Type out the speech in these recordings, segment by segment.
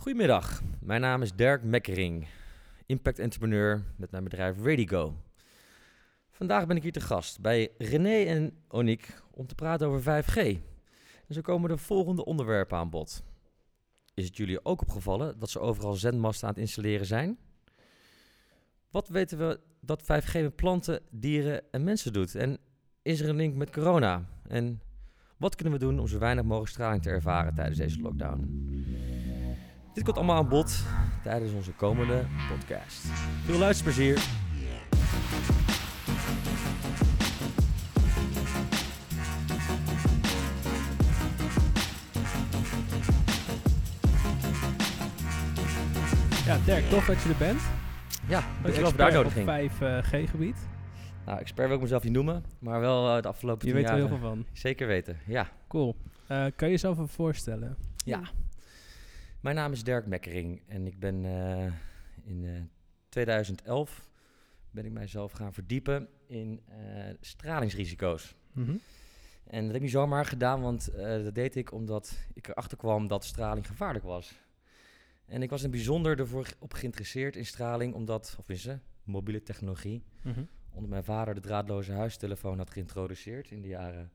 Goedemiddag, mijn naam is Dirk Mekkering, impact entrepreneur met mijn bedrijf Radigo. Vandaag ben ik hier te gast bij René en Oniek om te praten over 5G. En zo komen de volgende onderwerpen aan bod. Is het jullie ook opgevallen dat ze overal zendmasten aan het installeren zijn? Wat weten we dat 5G met planten, dieren en mensen doet? En is er een link met corona? En wat kunnen we doen om zo weinig mogelijk straling te ervaren tijdens deze lockdown? Dit komt allemaal aan bod tijdens onze komende podcast. Veel luisterplezier. Ja, Dirk, tof dat je er bent. Ja, dankjewel voor de uitnodiging. 5G-gebied. Nou, expert wil ik mezelf niet noemen, maar wel uh, de afgelopen Je tien weet er jaar. heel veel van. Zeker weten, ja. Cool. Uh, kan je jezelf even voorstellen? Ja. Mijn naam is Dirk Mekkering en ik ben uh, in 2011 ben ik mijzelf gaan verdiepen in stralingsrisico's. Mm -hmm. En dat heb ik niet zomaar gedaan, want dat deed ik omdat ik erachter kwam dat straling gevaarlijk was. En ik was in het bijzonder ervoor op geïnteresseerd in straling, omdat, of is ze, mobiele technologie. Mm -hmm. Omdat mijn vader de draadloze huistelefoon had geïntroduceerd in de jaren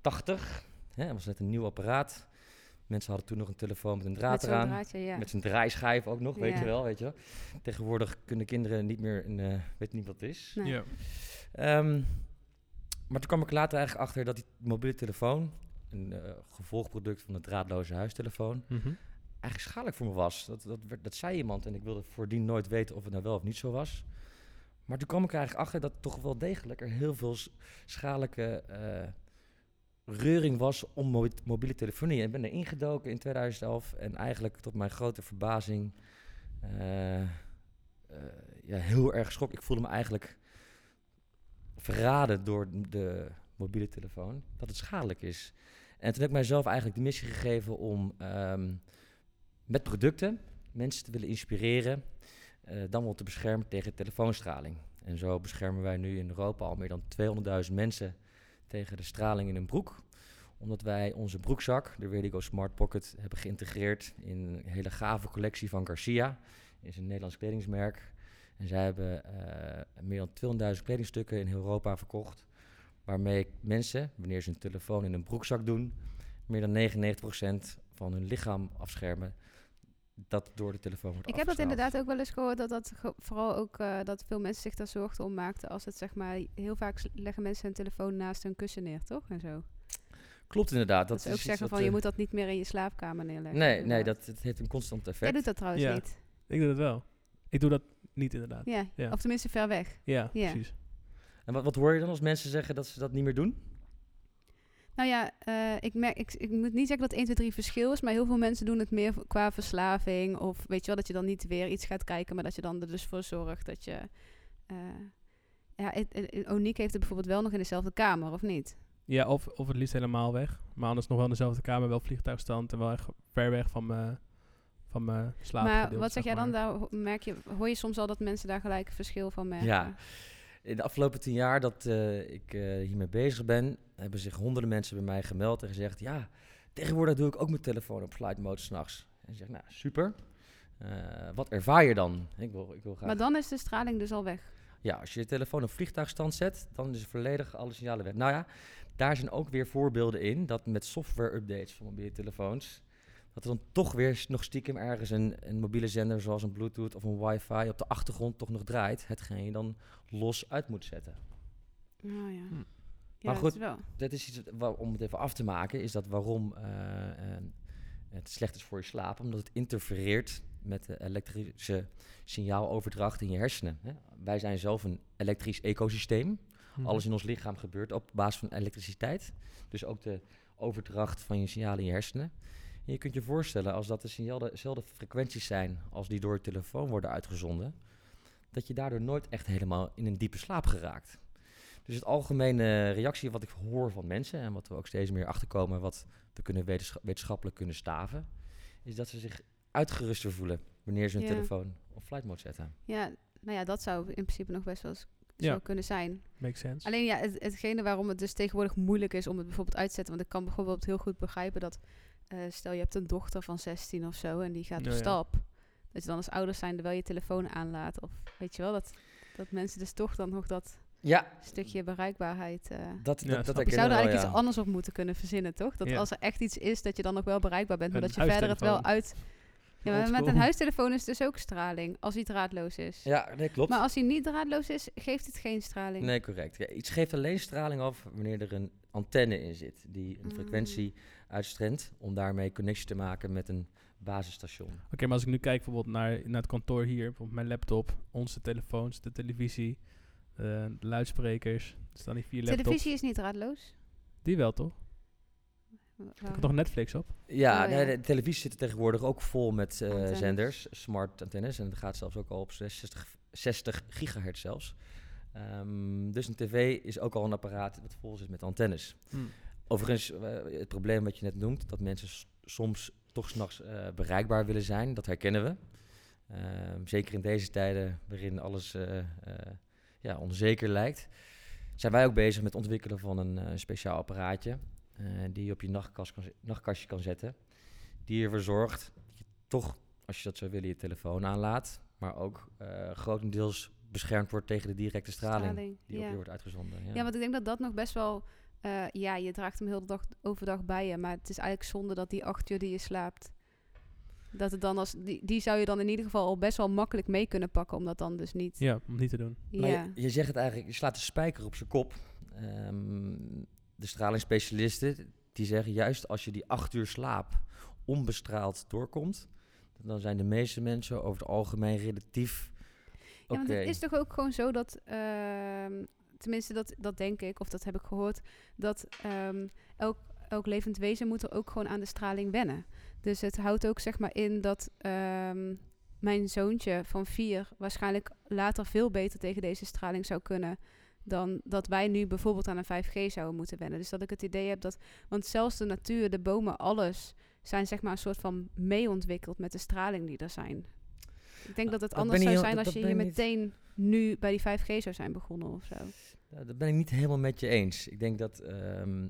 80. Hè, dat was net een nieuw apparaat. Mensen hadden toen nog een telefoon met een draad met eraan. Draadje, ja. Met zijn draaischijf ook nog, weet Ja. je wel, weet je wel. Tegenwoordig kunnen kinderen niet meer, een, uh, weet niet wat het is. Nee. Ja. Um, maar toen kwam ik later eigenlijk achter dat die mobiele telefoon, een uh, gevolgproduct van de draadloze huistelefoon, Mm -hmm. eigenlijk schadelijk voor me was. Dat, dat, werd, dat zei iemand en ik wilde voordien nooit weten of het nou wel of niet zo was. Maar toen kwam ik er eigenlijk achter dat toch wel degelijk er heel veel schadelijke uh, reuring was om mo mobiele telefonie. En ik ben er ingedoken in 2011 en eigenlijk tot mijn grote verbazing uh, uh, ja, heel erg geschrokken. Ik voelde me eigenlijk verraden door de mobiele telefoon dat het schadelijk is. En toen heb ik mijzelf eigenlijk de missie gegeven om um, met producten mensen te willen inspireren, uh, dan wel te beschermen tegen telefoonstraling. En zo beschermen wij nu in Europa al meer dan 200.000 mensen tegen de straling in hun broek. Omdat wij onze broekzak, de Radigo Smart Pocket, hebben geïntegreerd in een hele gave collectie van Garcia. is een Nederlands kledingsmerk. En zij hebben uh, meer dan 200.000 kledingstukken in Europa verkocht. Waarmee mensen, wanneer ze een telefoon in een broekzak doen, meer dan 99% van hun lichaam afschermen dat door de telefoon wordt Ik heb dat inderdaad ook wel eens gehoord, dat dat vooral ook uh, dat veel mensen zich daar zorgen om maakten als het zeg maar, heel vaak leggen mensen hun telefoon naast hun kussen neer, toch? En zo. Klopt inderdaad. Dat, dat is ook zeggen van, uh, je moet dat niet meer in je slaapkamer neerleggen. Nee, inderdaad. nee dat, het heeft een constant effect. Jij doet dat trouwens ja. niet. Ik doe dat wel. Ik doe dat niet inderdaad. Ja, ja. of tenminste ver weg. Ja, ja. precies. En wat, wat hoor je dan als mensen zeggen dat ze dat niet meer doen? Nou ja, uh, ik, merk, ik, ik moet niet zeggen dat 1, 2, 3 verschil is, maar heel veel mensen doen het meer qua verslaving. Of weet je wel, dat je dan niet weer iets gaat kijken, maar dat je dan er dus voor zorgt dat je... Uh, ja, Oniek heeft het bijvoorbeeld wel nog in dezelfde kamer, of niet? Ja, of, of het liefst helemaal weg. Maar anders nog wel in dezelfde kamer, wel vliegtuigstand en wel echt ver weg van mijn van mijn slaap. Maar wat zeg jij dan? Daar merk je, hoor je soms al dat mensen daar gelijk verschil van merken? Ja, in de afgelopen tien jaar dat uh, ik uh, hiermee bezig ben, hebben zich honderden mensen bij mij gemeld en gezegd: Ja, tegenwoordig doe ik ook mijn telefoon op flight mode s'nachts. En ik zeg: Nou, super. Uh, wat ervaar je dan? Ik wil, ik wil graag... Maar dan is de straling dus al weg. Ja, als je je telefoon op vliegtuigstand zet, dan is volledig alle signalen weg. Nou ja, daar zijn ook weer voorbeelden in dat met software-updates van mobiele telefoons dat er dan toch weer nog stiekem ergens een, een, mobiele zender zoals een Bluetooth of een wifi op de achtergrond toch nog draait. Hetgeen je dan los uit moet zetten. Oh ja. Hm. ja maar goed, dat is, wel. dat is iets om het even af te maken, is dat waarom uh, uh, het slecht is voor je slaap. Omdat het interfereert met de elektrische signaaloverdracht in je hersenen. Hè. Wij zijn zelf een elektrisch ecosysteem. Mhm. Hm. Alles in ons lichaam gebeurt op basis van elektriciteit. Dus ook de overdracht van je signalen in je hersenen. En je kunt je voorstellen, als dat dezelfde frequenties zijn als die door je telefoon worden uitgezonden, dat je daardoor nooit echt helemaal in een diepe slaap geraakt. Dus het algemene reactie wat ik hoor van mensen en wat we ook steeds meer achterkomen, wat we kunnen wetensch wetenschappelijk kunnen staven, is dat ze zich uitgeruster voelen wanneer ze hun Ja. telefoon op flight mode zetten. Ja, nou ja, dat zou in principe nog best wel eens Ja. zou kunnen zijn. Makes sense. Alleen ja, het, hetgene waarom het dus tegenwoordig moeilijk is om het bijvoorbeeld uit te zetten, want ik kan bijvoorbeeld heel goed begrijpen dat eh, stel je hebt een dochter van 16 of zo en die gaat op ja. stap. Dat je dan als ouders zijn wel je telefoon aanlaat. Of weet je wel, dat, dat mensen dus toch dan nog dat Ja, stukje bereikbaarheid... eh, dat, Ja, dat, je zou er wel, eigenlijk ja. iets anders op moeten kunnen verzinnen, toch? Dat Ja. als er echt iets is, dat je dan nog wel bereikbaar bent, maar Een dat je verder het wel uit... Ja, maar met een huistelefoon is dus ook straling, als hij draadloos is. Ja, nee, klopt. Maar als hij niet draadloos is, geeft het geen straling. Nee, correct. Ja, iets geeft alleen straling af wanneer er een antenne in zit die een Mm. frequentie uitstrendt om daarmee connectie te maken met een basisstation. Oké, maar als ik nu kijk bijvoorbeeld naar, naar het kantoor hier, bijvoorbeeld mijn laptop, onze telefoons, de televisie, eh, de luidsprekers, er staan die vier laptops. Televisie is niet draadloos. Die wel, toch? Ik heb nog Netflix op. Ja, Oh, nee, ja. de televisie zit er tegenwoordig ook vol met eh, zenders, smart antennes. En dat gaat zelfs ook al op 60, 60 gigahertz zelfs. Ehm, dus een tv is ook al een apparaat dat vol zit met antennes. Overigens, eh, het probleem wat je net noemt, dat mensen soms toch s'nachts eh bereikbaar willen zijn, dat herkennen we. Ehm, zeker in deze tijden waarin alles eh, ja, onzeker lijkt, zijn wij ook bezig met het ontwikkelen van een speciaal apparaatje die je op je nachtkast kan, z- nachtkastje kan zetten. Die ervoor zorgt dat je toch, als je dat zou willen, je telefoon aanlaat, maar ook grotendeels beschermd wordt tegen de directe straling, Straling, die op je wordt uitgezonden. Ja, want ik denk dat dat nog best wel... eh, ja, je draagt hem heel de dag overdag bij je. Maar het is eigenlijk zonde dat die acht uur die je slaapt... Dat het dan als... Die, die zou je dan in ieder geval al best wel makkelijk mee kunnen pakken. Om dat dan dus niet... Ja, om niet te doen. Maar Ja. je, je zegt het eigenlijk, je slaat de spijker op zijn kop. Ehm, de stralingsspecialisten die zeggen juist als je die acht uur slaap onbestraald doorkomt, dan zijn de meeste mensen over het algemeen relatief Ja, want oké. het is toch ook gewoon zo dat, ehm, tenminste dat, dat denk ik, of dat heb ik gehoord, dat ehm, elk, elk levend wezen moet er ook gewoon aan de straling wennen. Dus het houdt ook zeg maar in dat ehm, mijn zoontje van vier waarschijnlijk later veel beter tegen deze straling zou kunnen dan dat wij nu bijvoorbeeld aan een 5G zouden moeten wennen. Dus dat ik het idee heb dat, want zelfs de natuur, de bomen, alles zijn zeg maar een soort van mee ontwikkeld met de straling die er zijn. Ik denk dat het anders zou zijn als je hier meteen nu bij die 5G zou zijn begonnen of zo. Dat ben ik niet helemaal met je eens. Ik denk dat ehm,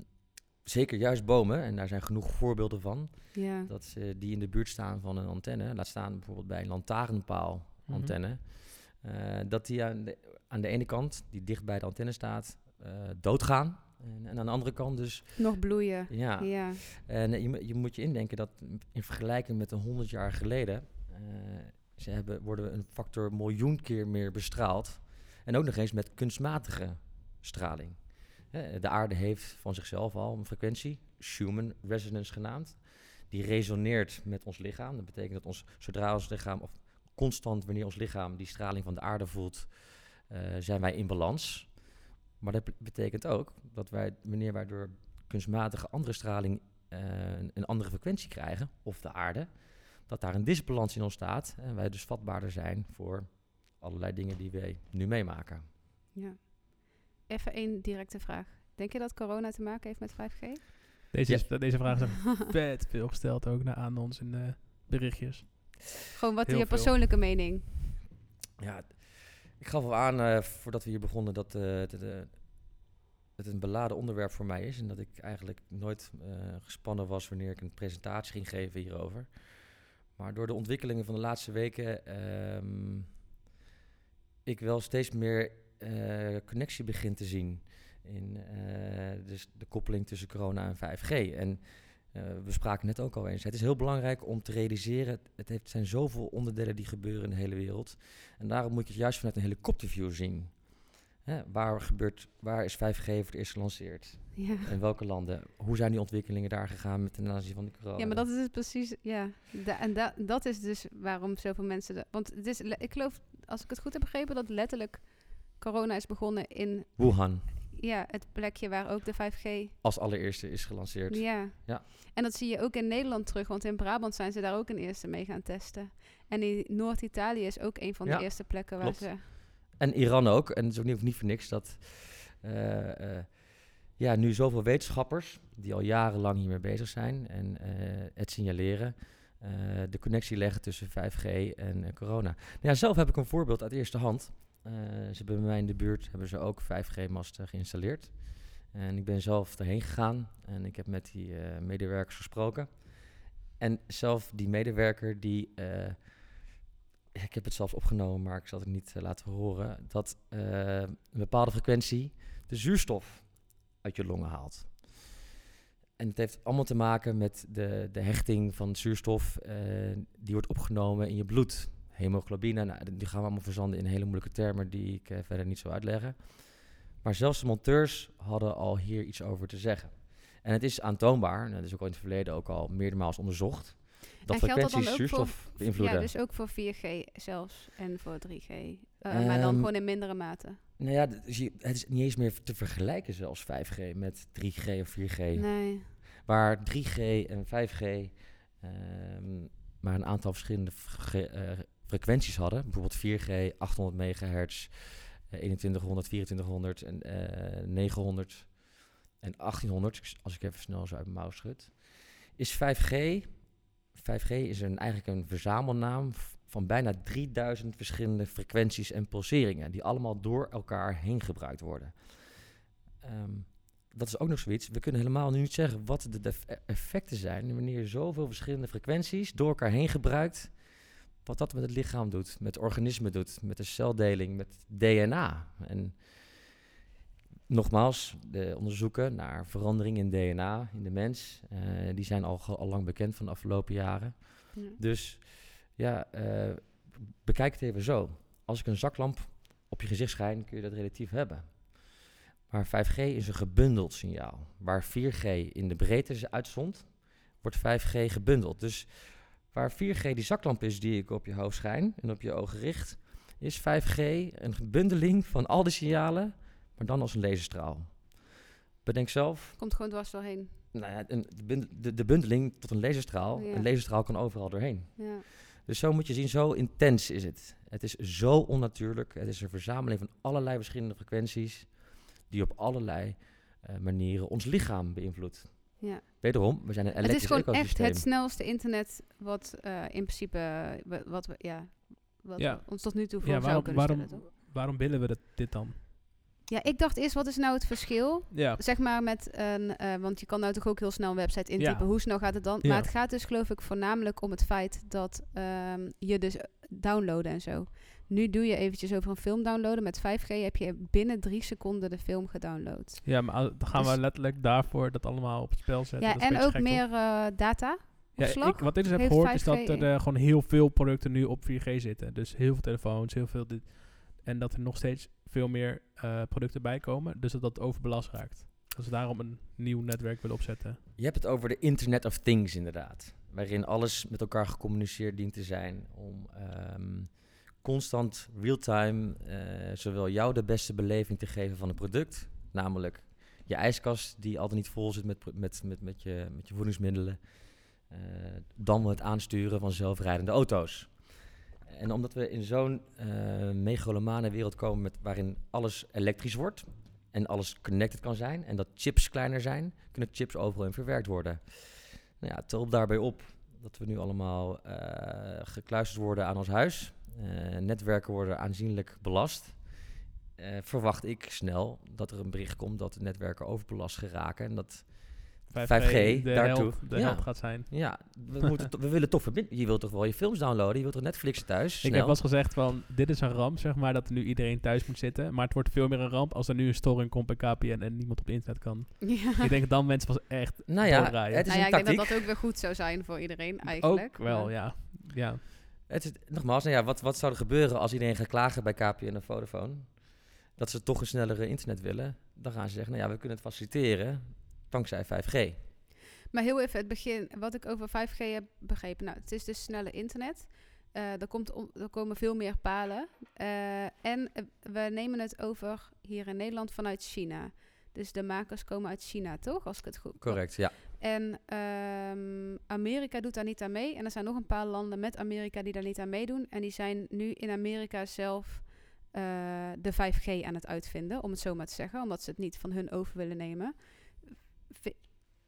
zeker juist bomen, en daar zijn genoeg voorbeelden van, Ja. dat ze die in de buurt staan van een antenne, laat staan bijvoorbeeld bij een lantaarnpaal Mhm. antenne, eh, dat die aan de, aan de ene kant, die dicht bij de antenne staat, eh, doodgaan. En, en aan de andere kant dus, Nog bloeien. ja. Ja. En eh, je, moet- je moet je indenken dat in vergelijking met een honderd jaar geleden, ze hebben, worden een factor miljoen keer meer bestraald. En ook nog eens met kunstmatige straling. De aarde heeft van zichzelf al een frequentie, Schumann resonance genaamd. Die resoneert met ons lichaam. Dat betekent dat ons, zodra ons lichaam, of constant wanneer ons lichaam die straling van de aarde voelt, eh, zijn wij in balans. Maar dat be- betekent ook dat wij, wanneer wij door kunstmatige andere straling eh, een andere frequentie krijgen, of de aarde, dat daar een disbalans in ontstaat en wij dus vatbaarder zijn voor allerlei dingen die wij nu meemaken. ja. Even één directe vraag. Denk je dat corona te maken heeft met 5G? Deze, Ja. is, deze vraag is vet veel gesteld ook naar aan ons in de berichtjes. Gewoon wat Heel je veel. persoonlijke mening? Ja, ik gaf al aan eh, voordat we hier begonnen dat eh, het, eh, het een beladen onderwerp voor mij is en dat ik eigenlijk nooit eh, gespannen was wanneer ik een presentatie ging geven hierover. Maar door de ontwikkelingen van de laatste weken ehm, ik wel steeds meer eh, connectie begin te zien in eh, dus de koppeling tussen corona en 5G. En eh, we spraken net ook al eens. Het is heel belangrijk om te realiseren. Het, het heeft, zijn zoveel onderdelen die gebeuren in de hele wereld. En daarom moet je het juist vanuit een helikopterview zien. Hè, waar, gebeurt, waar is 5G voor het eerst gelanceerd? Ja. In welke landen? Hoe zijn die ontwikkelingen daar gegaan met ten aanzien van de corona? Ja, maar dat is dus precies, ja. Da- en da- dat is dus waarom zoveel mensen... want het is, ik geloof, als ik het goed heb begrepen, dat letterlijk corona is begonnen in Wuhan ja, het plekje waar ook de 5G... als allereerste is gelanceerd. Ja. Ja. En dat zie je ook in Nederland terug, want in Brabant zijn ze daar ook een eerste mee gaan testen. En in Noord-Italië is ook een van Ja, de eerste plekken waar klopt. ze... En Iran ook. En het is ook niet, niet voor niks dat eh, eh, ja, nu zoveel wetenschappers die al jarenlang hiermee bezig zijn en eh, het signaleren, de connectie leggen tussen 5G en corona. Nou ja, zelf heb ik een voorbeeld uit eerste hand. Eh, ze hebben bij mij in de buurt hebben ze ook 5G-masten geïnstalleerd. En ik ben zelf erheen gegaan en ik heb met die eh, medewerkers gesproken. En zelf die medewerker die... eh, ik heb het zelfs opgenomen, maar ik zal het niet laten horen... dat een bepaalde frequentie de zuurstof uit je longen haalt. En het heeft allemaal te maken met de, de hechting van zuurstof... die wordt opgenomen in je bloed. Hemoglobine, nou, die gaan we allemaal verzanden in hele moeilijke termen... die ik eh, verder niet zou uitleggen. Maar zelfs de monteurs hadden al hier iets over te zeggen. En het is aantoonbaar, en dat is ook al in het verleden ook al meermaals onderzocht, dat En dat frequenties zuurstof beïnvloeden. Ja, dus ook voor 4G zelfs en voor 3G. Eh, maar dan Ehm, gewoon in mindere mate. Nou ja, het is niet eens meer te vergelijken zelfs 5G met 3G of 4G. Nee. Waar 3G en 5G ehm, maar een aantal verschillende eh, frequenties hadden. Bijvoorbeeld 4G, 800 megahertz, eh, 2100, 2400 en eh 900 en 1800. Ik s- Als ik even snel zo uit mijn mouw schud. Is 5G... 5G is een, eigenlijk een verzamelnaam van bijna 3000 verschillende frequenties en pulseringen... die allemaal door elkaar heen gebruikt worden. Ehm, dat is ook nog zoiets. We kunnen helemaal nu niet zeggen wat de e- effecten zijn... wanneer je zoveel verschillende frequenties door elkaar heen gebruikt... wat dat met het lichaam doet, met het organisme doet... met de celdeling, met DNA. En nogmaals, de onderzoeken naar verandering in DNA in de mens... eh, die zijn al, al lang bekend van de afgelopen jaren... Ja. Dus ja, eh, bekijk het even zo. Als ik een zaklamp op je gezicht schijn, kun je dat relatief hebben. Maar 5G is een gebundeld signaal. Waar 4G in de breedte uitzond, wordt 5G gebundeld. Dus waar 4G die zaklamp is die ik op je hoofd schijn en op je ogen richt, is 5G een bundeling van al die signalen, maar dan als een laserstraal. Bedenk zelf, Komt gewoon dwars doorheen. nou ja, een, de, bund- de, de bundeling tot een laserstraal. Ja. Een laserstraal kan overal doorheen. Ja. Dus zo moet je zien, zo intens is het. Het is zo onnatuurlijk. Het is een verzameling van allerlei verschillende frequenties... die op allerlei eh, manieren ons lichaam beïnvloedt. ja. Wederom, we zijn een Het is elektrisch gewoon echt het snelste internet wat eh, in principe eh, wa- wat we, ja, wat Ja. we ons tot nu toe voor Ja, zou waarom, kunnen waarom, stellen. toch? waarom willen we dat, dit dan? Ja, ik dacht eerst, wat is nou het verschil? Ja, Zeg maar met een, eh, want je kan nou toch ook heel snel een website intypen. Ja. Hoe snel gaat het dan? Ja. Maar het gaat dus geloof ik voornamelijk om het feit dat ehm, je dus downloaden en zo. Nu doe je eventjes over een film downloaden. Met 5G heb je binnen drie seconden de film gedownload. ja maar al- dan gaan Dus- we letterlijk daarvoor dat allemaal op het spel zetten. Ja, Dat is een en ook gek, meer eh, data. Ja, ik, wat ik dus heb heeft gehoord is 5G dat er eh, gewoon heel veel producten nu op 4G zitten. Dus heel veel telefoons, heel veel dit. En dat er nog steeds veel meer eh, producten bij komen. Dus dat dat overbelast raakt. Dat ze daarom een nieuw netwerk willen opzetten. Je hebt het over de Internet of Things inderdaad. Waarin alles met elkaar gecommuniceerd dient te zijn. Om ehm, constant, real-time, eh, zowel jou de beste beleving te geven van het product. Namelijk je ijskast die altijd niet vol zit met, met, met, met, je, met je voedingsmiddelen. eh, dan het aansturen van zelfrijdende auto's. En omdat we in zo'n eh megalomane wereld komen met, waarin alles elektrisch wordt en alles connected kan zijn en dat chips kleiner zijn, kunnen chips overal in verwerkt worden. Nou ja, tel daarbij op dat we nu allemaal gekluisterd worden aan ons huis. Eh, netwerken worden aanzienlijk belast. Eh, verwacht ik snel dat er een bericht komt dat de netwerken overbelast geraken en dat 5G de daartoe. de Ja. helft gaat zijn. ja, we, moeten we willen toch verbinden. Je wilt toch wel je films downloaden, je wilt toch Netflix thuis? Ik heb wel eens gezegd van, dit is een ramp, zeg maar, dat er nu iedereen thuis moet zitten. Maar het wordt veel meer een ramp als er nu een storing komt bij KPN en niemand op het internet kan. Ja. ik denk dat dan mensen pas echt nou ja, het is nou ja, een ik denk dat dat ook weer goed zou zijn voor iedereen eigenlijk. Ook wel, Maar- ja. ja. Het is, nogmaals, nou ja, wat, wat zou er gebeuren als iedereen gaat klagen bij KPN en Vodafone? Dat ze toch een snellere internet willen. Dan gaan ze zeggen, nou ja, we kunnen het faciliteren dankzij 5G. Maar heel even het begin, wat ik over 5G heb begrepen. Nou, het is dus snelle internet. Eh, er, komt om, er komen veel meer palen. Eh, en eh, we nemen het over hier in Nederland vanuit China. Dus de makers komen uit China, toch? Als ik het goed Correct, ja. En ehm, Amerika doet daar niet aan mee. En er zijn nog een paar landen met Amerika die daar niet aan meedoen. En die zijn nu in Amerika zelf eh, de 5G aan het uitvinden, om het zo maar te zeggen. Omdat ze het niet van hun over willen nemen.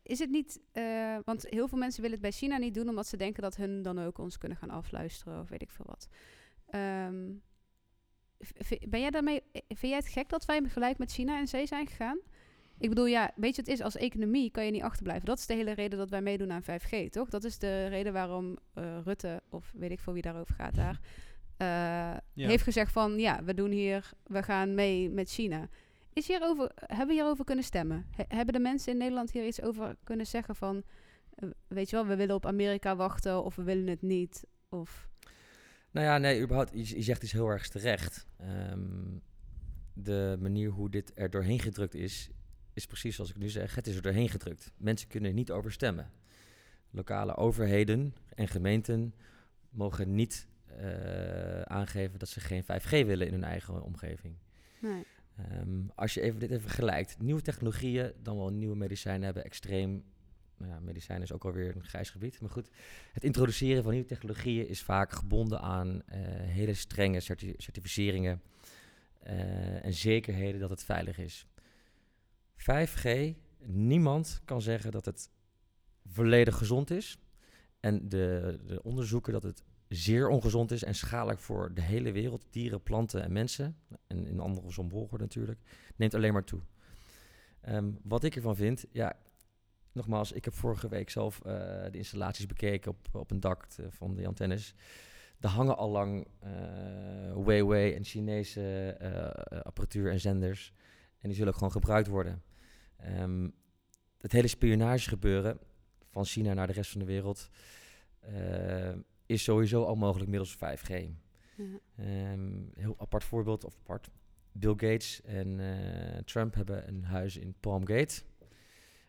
Is het niet, eh, want heel veel mensen willen het bij China niet doen, omdat ze denken dat hun dan ook ons kunnen gaan afluisteren of weet ik veel wat. Ehm, ben jij daarmee, eh, vind jij het gek dat wij gelijk met China in zee zijn gegaan? Ik bedoel, ja, weet je het is? Als economie kan je niet achterblijven. Dat is de hele reden dat wij meedoen aan 5G, toch? Dat is de reden waarom eh, Rutte, of weet ik voor wie daarover gaat daar, eh, Ja. heeft gezegd van, ja, we doen hier, we gaan mee met China. Is hierover, hebben we hierover kunnen stemmen? He- hebben de mensen in Nederland hier iets over kunnen zeggen van, eh, weet je wel, we willen op Amerika wachten of we willen het niet? Of, Nou ja, nee, überhaupt, je, je zegt iets heel erg terecht. Ehm, de manier hoe dit er doorheen gedrukt is, is precies zoals ik nu zeg. Het is er doorheen gedrukt. Mensen kunnen er niet over stemmen. Lokale overheden en gemeenten mogen niet eh, aangeven dat ze geen 5G willen in hun eigen omgeving. nee. Ehm, als je even dit even vergelijkt, nieuwe technologieën, dan wel nieuwe medicijnen hebben extreem. Nou ja, medicijnen is ook alweer een grijs gebied. Maar goed, het introduceren van nieuwe technologieën is vaak gebonden aan eh, hele strenge certi- certificeringen eh, en zekerheden dat het veilig is. 5G, niemand kan zeggen dat het volledig gezond is. En de, de onderzoeken dat het zeer ongezond is en schadelijk voor de hele wereld, dieren, planten en mensen, en in andere volgorde natuurlijk, neemt alleen maar toe. Ehm, wat ik ervan vind, ja, nogmaals, ik heb vorige week zelf eh, de installaties bekeken op, op een dak eh, van de antennes. Er hangen al lang eh Huawei en Chinese apparatuur en zenders. En die zullen ook gewoon gebruikt worden. Ehm, het hele spionagegebeuren van China naar de rest van de wereld eh, is sowieso al mogelijk middels 5G. Ja. Ehm, heel apart voorbeeld, of apart. Bill Gates en eh, Trump hebben een huis in Palmgate.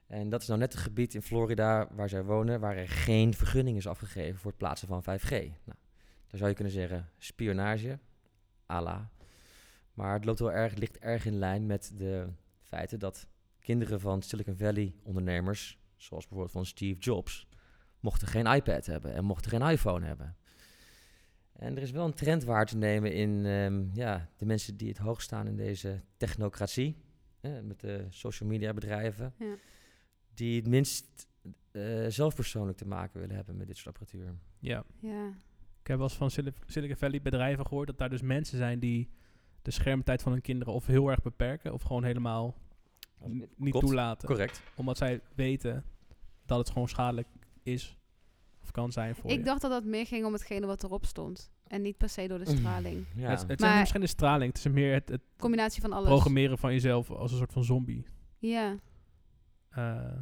En dat is nou net het gebied in Florida waar zij wonen, waar er geen vergunning is afgegeven voor het plaatsen van 5G. Nou, daar zou je kunnen zeggen spionage, ala. Maar het loopt wel erg, ligt erg in lijn met de feiten dat kinderen van Silicon Valley ondernemers, zoals bijvoorbeeld van Steve Jobs, mochten geen iPad hebben en mochten geen iPhone hebben. En er is wel een trend waar te nemen in ehm, ja, de mensen die het hoog staan in deze technocratie, hè, met de social media bedrijven, Ja. die het minst eh, zelf persoonlijk te maken willen hebben met dit soort apparatuur. Ja. ja. Ik heb wel eens van Sil- Silicon Valley bedrijven gehoord dat daar dus mensen zijn die de schermtijd van hun kinderen of heel erg beperken of gewoon helemaal niet Klopt. toelaten. Correct. Omdat zij weten dat het gewoon schadelijk is of kan zijn voor Ik je. dacht dat dat meer ging om hetgene wat erop stond. En niet per se door de straling. Ja. Het, het Maar- zijn misschien de straling, het is meer het, het Combinatie van alles. programmeren van jezelf als een soort van zombie. Ja, Eh,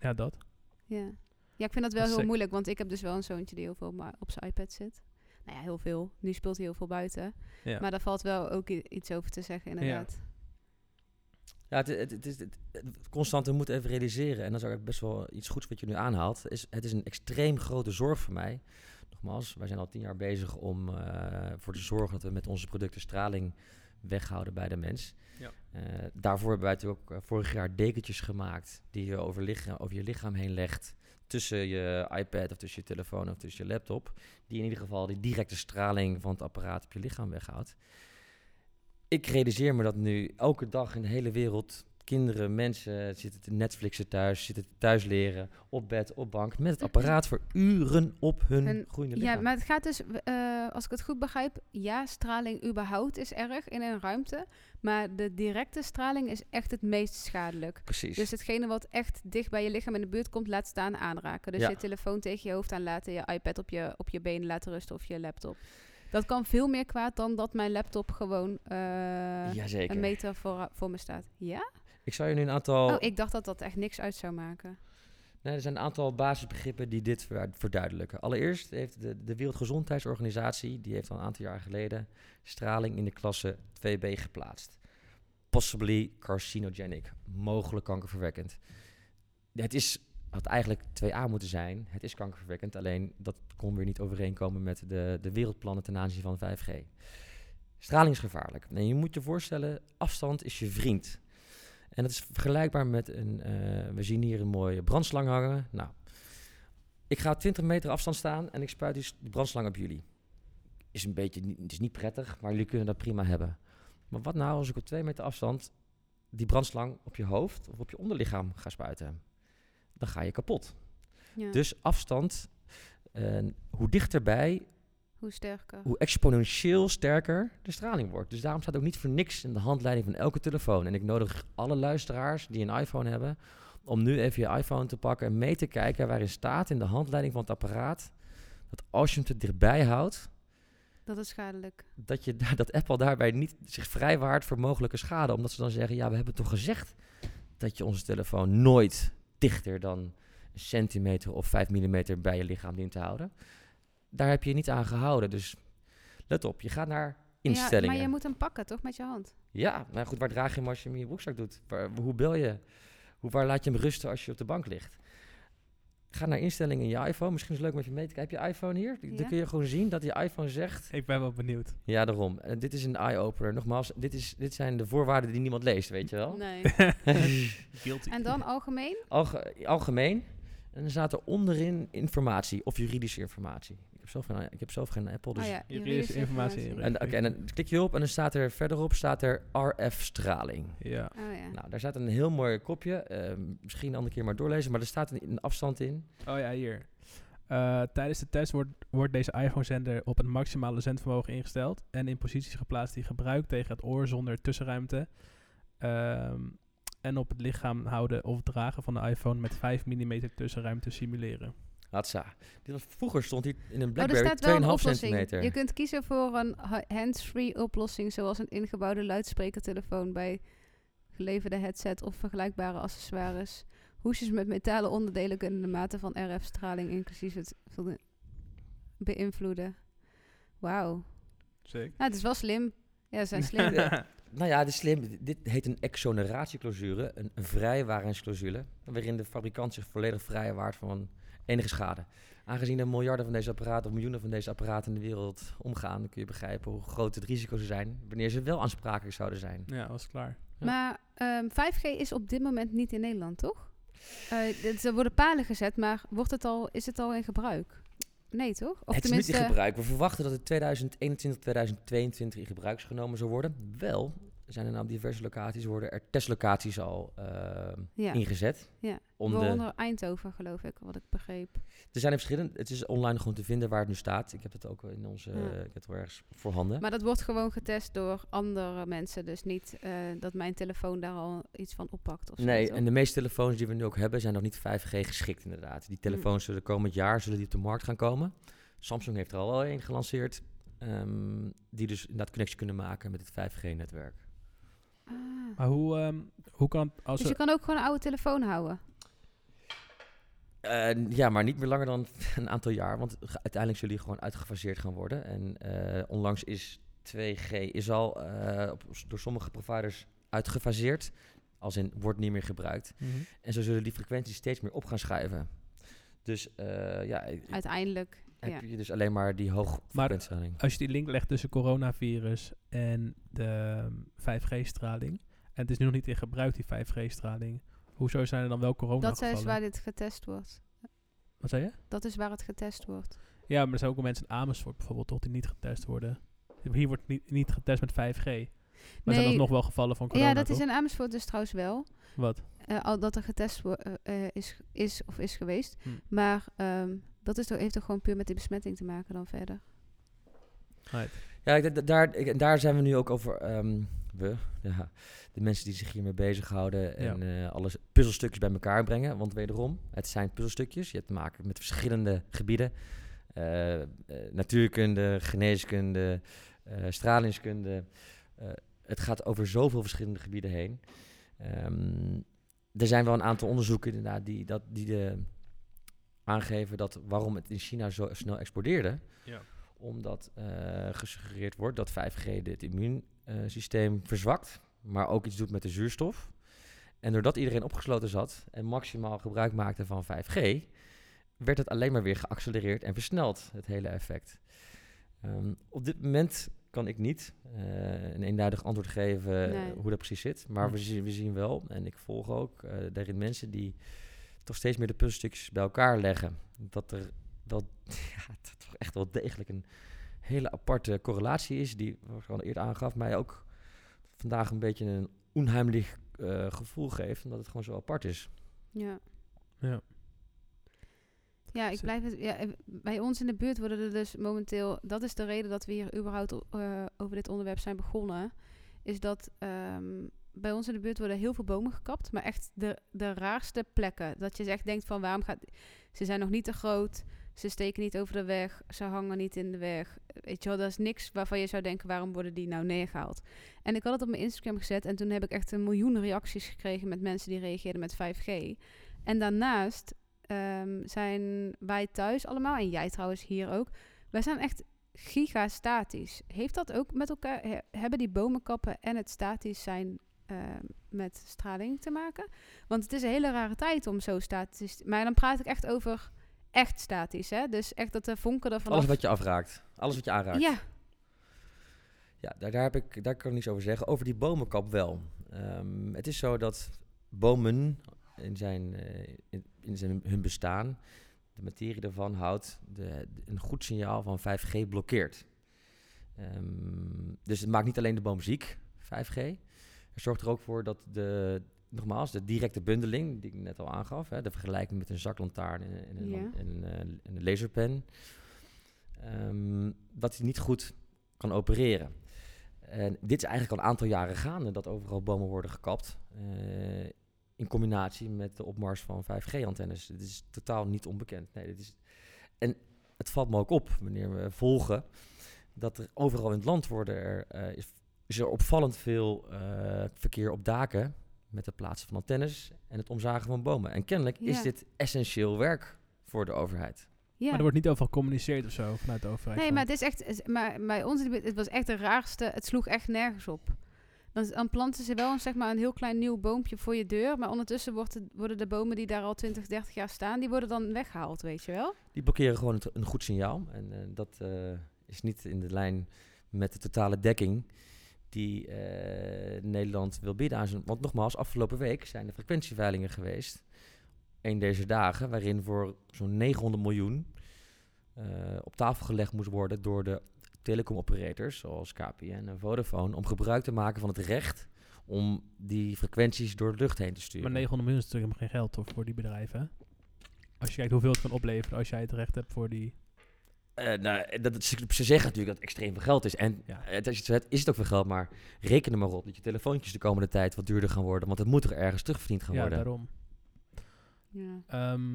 ja, dat. ja. Ja, ik vind dat wel Dat heel sick. moeilijk, want ik heb dus wel een zoontje die heel veel maar op zijn iPad zit. Nou ja, heel veel. Nu speelt hij heel veel buiten. Ja. Maar daar valt wel ook iets over te zeggen, inderdaad. Ja, het, het, het is het, het constante moet even realiseren. En dat is ook best wel iets goeds wat je nu aanhaalt. Is, het is een extreem grote zorg voor mij. Nogmaals, wij zijn al tien jaar bezig om uh, voor te zorgen dat we met onze producten straling weghouden bij de mens. Ja. Uh, daarvoor hebben wij natuurlijk ook uh, vorig jaar dekentjes gemaakt die je over, lichaam, over je lichaam heen legt. Tussen je iPad of tussen je telefoon of tussen je laptop. Die in ieder geval die directe straling van het apparaat op je lichaam weghoudt. Ik realiseer me dat nu elke dag in de hele wereld kinderen, mensen zitten te Netflixen thuis, zitten thuis leren, op bed, op bank, met het apparaat voor uren op hun En- groeiende lichaam. Ja, maar het gaat dus, uh, als ik het goed begrijp, ja, straling überhaupt is erg in een ruimte. Maar de directe straling is echt het meest schadelijk. Precies. Dus hetgene wat echt dicht bij je lichaam in de buurt komt, laat staan aanraken. Dus Ja. je telefoon tegen je hoofd aanlaten, je iPad op je, op je benen laten rusten of je laptop. Dat kan veel meer kwaad dan dat mijn laptop gewoon uh, Jazeker. een meter voor, voor me staat. Ja? Ik zou je nu een aantal... Oh, ik dacht dat dat echt niks uit zou maken. Nee, er zijn een aantal basisbegrippen die dit verduidelijken. Allereerst heeft de, de Wereldgezondheidsorganisatie, die heeft al een aantal jaar geleden straling in de klasse 2b geplaatst. Possibly carcinogenic, mogelijk kankerverwekkend. Het is, had eigenlijk 2a moeten zijn, het is kankerverwekkend, alleen dat kon weer niet overeenkomen met de, de wereldplannen ten aanzien van 5G. Straling is gevaarlijk. En je moet je voorstellen, afstand is je vriend. En dat is vergelijkbaar met een. Uh, we zien hier een mooie brandslang hangen. Nou, ik ga 20 meter afstand staan en ik spuit die, die brandslang op jullie. Is een beetje, het is niet prettig, maar jullie kunnen dat prima hebben. Maar wat nou als ik op twee meter afstand die brandslang op je hoofd of op je onderlichaam ga spuiten? Dan ga je kapot. Ja. Dus afstand, uh, hoe dichterbij, hoe sterker. hoe exponentieel sterker de straling wordt. Dus daarom staat ook niet voor niks in de handleiding van elke telefoon. En ik nodig alle luisteraars die een iPhone hebben, om nu even je iPhone te pakken en mee te kijken waarin staat in de handleiding van het apparaat, dat als je hem te dichtbij houdt, Dat is schadelijk. dat, je, dat Apple daarbij niet zich vrijwaart voor mogelijke schade. Omdat ze dan zeggen, ja, we hebben toch gezegd dat je onze telefoon nooit dichter dan een centimeter of 5 mm bij je lichaam dient te houden. Daar heb je je niet aan gehouden. Dus let op, je gaat naar instellingen. Ja, maar je moet hem pakken, toch? Met je hand. Ja, maar goed, waar draag je hem als je hem in je broekzak doet? Waar, hoe bel je? Hoe, waar laat je hem rusten als je op de bank ligt? Ga naar instellingen in je iPhone. Misschien is het leuk om even mee te kijken. Heb je iPhone hier? Dan kun je gewoon zien dat die iPhone zegt... Ik ben wel benieuwd. Ja, daarom. En dit is een eye-opener. Nogmaals, dit, is, dit zijn de voorwaarden die niemand leest, weet je wel? Nee. Guilty. en dan algemeen? Alge- algemeen. En dan staat er onderin informatie of juridische informatie. Ik heb zelf geen, ik heb zelf geen Apple, dus... oh ja, juridische informatie in. En, oké, en dan klik je op en dan staat er verderop staat er RF-straling. Ja. Oh ja. Nou, daar staat een heel mooi kopje. eh, misschien een andere keer maar doorlezen, maar er staat een, een afstand in. Oh ja, hier. Eh, tijdens de test wordt, wordt deze iPhone-zender op het maximale zendvermogen ingesteld en in posities geplaatst die gebruikt tegen het oor zonder tussenruimte. Ehm, en op het lichaam houden of dragen van de iPhone met 5 mm tussenruimte simuleren. Hatsa. Vroeger stond hier in een Oh, er Blackberry een 2,5 oplossing. centimeter. Je kunt kiezen voor een ha- hands-free oplossing, zoals een ingebouwde luidsprekertelefoon bij geleverde headset of vergelijkbare accessoires. Hoesjes met metalen onderdelen kunnen de mate van RF-straling inclusief het beïnvloeden. Wauw. Zeker. Nou, het is wel slim. Ja, ze zijn slim. Ja. Nou ja, dit is slim. Dit heet een exoneratieclausule, een, een vrijwaringsclausule, waarin de fabrikant zich volledig vrijwaart van enige schade. Aangezien er miljarden van deze apparaten of miljoenen van deze apparaten in de wereld omgaan, dan kun je begrijpen hoe groot het risico zou zijn wanneer ze wel aansprakelijk zouden zijn. ja, was klaar. Ja. Maar ehm, 5G is op dit moment niet in Nederland, toch? Eh, dit- er worden palen gezet, maar wordt het al, is het al in gebruik? Nee, toch? Of het is niet in gebruik. We verwachten dat het 2021, 2022 in gebruik genomen zou worden. Wel zijn er nou op diverse locaties worden er testlocaties al eh, Ja. ingezet. Ja, Om de, Eindhoven, geloof ik, wat ik begreep. er zijn er verschillende. Het is online gewoon te vinden waar het nu staat. Ik heb het ook in onze. Ja. ik heb het wel ergens voorhanden. Maar dat wordt gewoon getest door andere mensen. Dus niet eh, dat mijn telefoon daar al iets van oppakt. Of Nee, en de meeste telefoons die we nu ook hebben zijn nog niet 5G geschikt inderdaad. Die telefoons zullen komend jaar zullen die op de markt gaan komen. Samsung heeft er al wel een gelanceerd. ehm, die dus inderdaad connectie kunnen maken met het 5G-netwerk. Ah. Maar hoe, ehm, hoe kan het als Dus je kan ook gewoon een oude telefoon houden. Eh, ja, maar niet meer langer dan een aantal jaar. Want uiteindelijk zullen die gewoon uitgefaseerd gaan worden. En eh, onlangs is 2G is al eh, op, door sommige providers uitgefaseerd. Als in, wordt niet meer gebruikt. Mhm. En zo zullen die frequenties steeds meer op gaan schuiven. Dus eh, ja, Uiteindelijk. Heb Ja. je dus alleen maar die hoog Maar- frequentiestraling. Als je die link legt tussen coronavirus en de ehm, 5G-straling, en het is nu nog niet in gebruik, die 5G-straling, hoezo zijn er dan wel corona Dat is gevallen? waar dit getest wordt. Wat zei je? Dat is waar het getest wordt. Ja, maar er zijn ook wel mensen in Amersfoort bijvoorbeeld, toch, die niet getest worden. Hier wordt niet, niet getest met 5G. Maar er zijn Nee. alsnog wel gevallen van corona, ja, dat toch? is in Amersfoort dus trouwens wel. Wat? Eh, al dat er getest eh, eh, is, is of is geweest. Hm. Maar ehm, dat is toch, heeft toch gewoon puur met die besmetting te maken dan verder. Right. Ja, ik, daar, ik- daar zijn we nu ook over. ehm, we, ja, de mensen die zich hiermee bezighouden en eh, alles puzzelstukjes bij elkaar brengen. Want wederom, het zijn puzzelstukjes. Je hebt te maken met verschillende gebieden: Eh, eh, natuurkunde, geneeskunde, eh, stralingskunde. Eh, het gaat over zoveel verschillende gebieden heen. Ehm, er zijn wel een aantal onderzoeken inderdaad die, dat, die de, aangeven dat waarom het in China zo snel explodeerde Ja. omdat eh, gesuggereerd wordt dat 5G het immuunsysteem verzwakt, maar ook iets doet met de zuurstof. En doordat iedereen opgesloten zat en maximaal gebruik maakte van 5G, werd het alleen maar weer geaccelereerd en versneld, het hele effect. Ehm, op dit moment kan ik niet eh, een eenduidig antwoord geven Nee. hoe dat precies zit, maar Hm. we, zien, we zien wel, en ik volg ook eh, daarin mensen die toch steeds meer de puzzelstukjes bij elkaar leggen. Dat er wel ja, dat toch echt wel degelijk een hele aparte correlatie is, die, wat ik al eerder aangaf, mij ook vandaag een beetje een onheimlich eh, gevoel geeft, omdat het gewoon zo apart is. Ja. Ja. Ja, ik blijf het. Ja, eh, bij ons in de buurt worden er dus momenteel. Dat is de reden dat we hier überhaupt eh, over dit onderwerp zijn begonnen. Is dat ehm, bij ons in de buurt worden heel veel bomen gekapt. Maar echt de, de raarste plekken. Dat je echt denkt van waarom gaat. Ze zijn nog niet te groot. Ze steken niet over de weg. Ze hangen niet in de weg. Weet je wel, dat is niks waarvan je zou denken waarom worden die nou neergehaald. En ik had het op mijn Instagram gezet. En toen heb ik echt een miljoen reacties gekregen met mensen die reageerden met 5G. En daarnaast ehm, zijn wij thuis allemaal, en jij trouwens hier ook, wij zijn echt gigastatisch. Heeft dat ook met elkaar, he- hebben die bomenkappen en het statisch zijn ehm, met straling te maken? Want het is een hele rare tijd om zo statisch, maar dan praat ik echt over echt statisch, hè? Dus echt dat de vonken er vanaf... Alles wat je afraakt. Alles wat je aanraakt. Ja, Ja, daar, daar, heb ik, daar kan ik niets over zeggen. Over die bomenkap wel. Ehm, het is zo dat bomen in, zijn, eh, in, in zijn, hun bestaan, de materie daarvan houdt de, de- een goed signaal van 5G blokkeert. Ehm, dus het maakt niet alleen de boom ziek, 5G. Het zorgt er ook voor dat de, nogmaals, de directe bundeling, die ik net al aangaf, hè, de vergelijking met een zaklantaarn en, en, een, Ja. en, een, eh, en een laserpen, ehm, dat die niet goed kan opereren. En dit is eigenlijk al een aantal jaren gaande dat overal bomen worden gekapt. eh, in combinatie met de opmars van 5G-antennes. Dit is totaal niet onbekend. Nee, dit is... En het valt me ook op wanneer we volgen dat er overal in het land worden er, eh, is, is er opvallend veel eh, verkeer op daken met het plaatsen van antennes en het omzagen van bomen. En kennelijk is dit essentieel werk voor de overheid. ja. Maar er wordt niet over gecommuniceerd of zo vanuit de overheid. Nee, van- maar het is echt. Maar bij ons, het was echt de raarste. Het sloeg echt nergens op. Dan, dan planten ze wel een, zeg maar, een heel klein nieuw boompje voor je deur. Maar ondertussen wordt het- worden de bomen die daar al 20, 30 jaar staan, die worden dan weggehaald, weet je wel? Die blokkeren gewoon het- een goed signaal. En eh, dat eh, is niet in de lijn met de totale dekking die eh, Nederland wil bieden aan zijn. Want nogmaals, afgelopen week zijn er frequentieveilingen geweest. Een deze dagen, waarin voor zo'n 900 miljoen eh, op tafel gelegd moest worden door de telecomoperators, zoals KPN en Vodafone, om gebruik te maken van het recht om die frequenties door de lucht heen te sturen. Maar 900 miljoen is natuurlijk geen geld toch, voor die bedrijven. Als je kijkt hoeveel het kan opleveren als jij het recht hebt voor die... Eh, nou, dat, ze, ze zeggen natuurlijk dat het extreem veel geld is. En Ja. het, als je het zo hebt, is het ook veel geld. Maar reken er maar op dat je telefoontjes de komende tijd wat duurder gaan worden. Want het moet er ergens terugverdiend gaan Ja, worden. daarom. Ja, Ehm,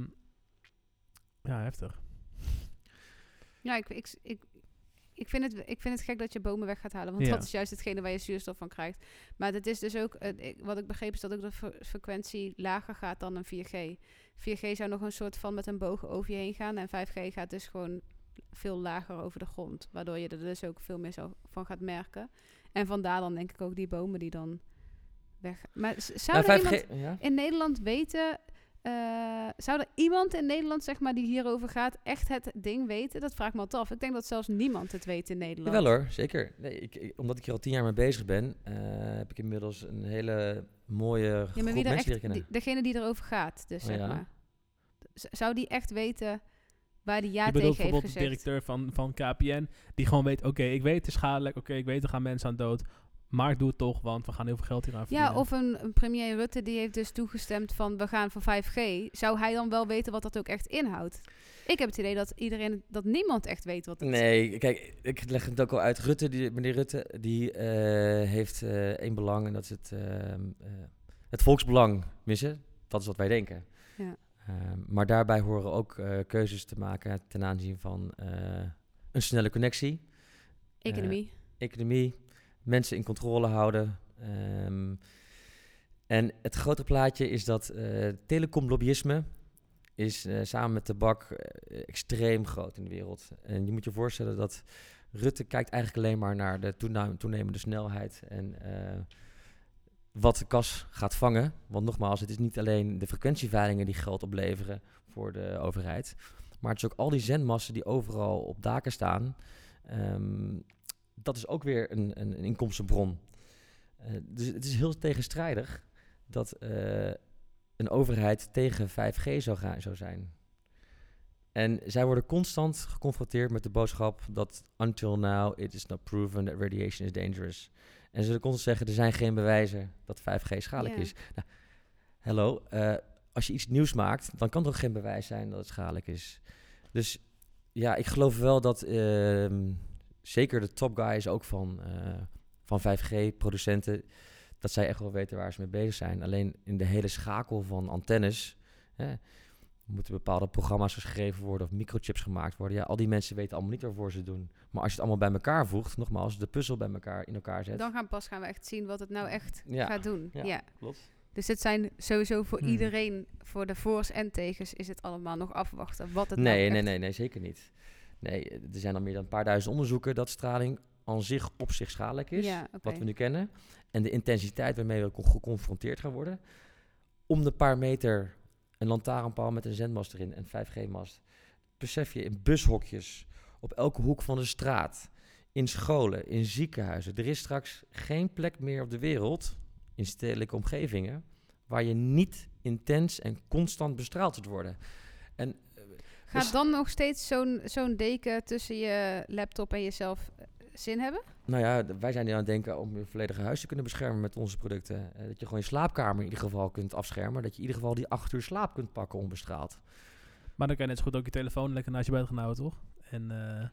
ja, heftig. ja ik, ik, ik, ik, vind het, ik vind het gek dat je bomen weg gaat halen. Want Ja. dat is juist hetgene waar je zuurstof van krijgt. Maar het is dus ook, eh, ik- wat ik begreep is dat ook de fre- frequentie lager gaat dan een 4G. 4G zou nog een soort van met een boog over je heen gaan. En 5G gaat dus gewoon veel lager over de grond. Waardoor je er dus ook veel meer zo van gaat merken. En vandaar dan denk ik ook die bomen die dan weg... Maar zou Nou, er 5G, iemand ja? in Nederland weten... eh, zou er iemand in Nederland, zeg maar, die hierover gaat, echt het ding weten? Dat vraag ik me altijd af. Ik denk dat zelfs niemand het weet in Nederland. Jawel hoor, zeker. Nee, ik, ik- omdat ik hier al tien jaar mee bezig ben, eh, heb ik inmiddels een hele mooie Ja, groep mensen echt, leren kennen. die- degene die erover gaat, dus Oh, zeg ja. maar. Z- Zou die echt weten waar die ja je tegen bedoelt heeft bijvoorbeeld de directeur van, van KPN, die gewoon weet, oké, ik weet het is schadelijk, oké, ik weet er gaan mensen aan dood, maar doe het toch, want we gaan heel veel geld hier aan verdienen. Ja, of een, een premier Rutte die heeft dus toegestemd van we gaan voor 5G. Zou hij dan wel weten wat dat ook echt inhoudt? Ik heb het idee dat iedereen, dat niemand echt weet wat het Nee, kijk, ik leg het ook al uit. Rutte, die, meneer Rutte, die eh, heeft eh, één belang en dat is het, ehm, eh, het volksbelang missen. Dat is wat wij denken. Ja. Ehm, maar daarbij horen ook eh, keuzes te maken ten aanzien van eh, een snelle connectie, Economie. economie, mensen in controle houden. ehm, en het grote plaatje is dat eh telecomlobbyisme is eh, samen met tabak eh, extreem groot in de wereld. En je moet je voorstellen dat Rutte kijkt eigenlijk alleen maar naar de toenemende snelheid en eh, wat de kas gaat vangen. Want nogmaals, het is niet alleen de frequentieveilingen die geld opleveren voor de overheid, maar het is ook al die zendmassen die overal op daken staan. Ehm, dat is ook weer een, een, inkomstenbron. Eh, dus het is heel tegenstrijdig dat eh, een overheid tegen 5G zou, gaan, zou zijn. En zij worden constant geconfronteerd met de boodschap dat until now it is not proven that radiation is dangerous. En ze zullen constant zeggen, er zijn geen bewijzen dat 5G schadelijk Ja. is. Nou, hello, eh, als je iets nieuws maakt, dan kan het ook geen bewijs zijn dat het schadelijk is. Dus ja, ik geloof wel dat ehm, zeker de top guys ook van, eh, van 5G-producenten, dat zij echt wel weten waar ze mee bezig zijn. Alleen in de hele schakel van antennes hè, moeten bepaalde programma's geschreven worden of microchips gemaakt worden. Ja, al die mensen weten allemaal niet waarvoor ze het doen. Maar als je het allemaal bij elkaar voegt, nogmaals, de puzzel bij elkaar in elkaar zet. Dan gaan pas gaan we echt zien wat het nou echt Ja. gaat doen. Ja. Ja. Klopt. Dus het zijn sowieso voor Hmm. iedereen, voor de voor's en tegens, is het allemaal nog afwachten wat het Nee, nou nee, echt- nee, nee, zeker niet. Nee, er zijn al meer dan een paar duizend onderzoeken dat straling aan zich op zich schadelijk is. Ja. Wat we nu kennen. En de intensiteit waarmee we con- geconfronteerd gaan worden. Om de paar meter een lantaarnpaal met een zendmast erin en 5G-mast. Besef je in bushokjes, op elke hoek van de straat, in scholen, in ziekenhuizen. Er is straks geen plek meer op de wereld, in stedelijke omgevingen, waar je niet intens en constant bestraald zult worden. En eh, Gaat Dus- dan nog steeds zo'n zo'n deken tussen je laptop en jezelf eh, zin hebben? Nou ja, wij zijn nu aan het denken om je volledige huis te kunnen beschermen met onze producten. Eh, dat je gewoon je slaapkamer in ieder geval kunt afschermen. Dat je in ieder geval die acht uur slaap kunt pakken onbestraald. Maar dan kan je net zo goed ook je telefoon lekker naast je bed gaan houden, toch? En eh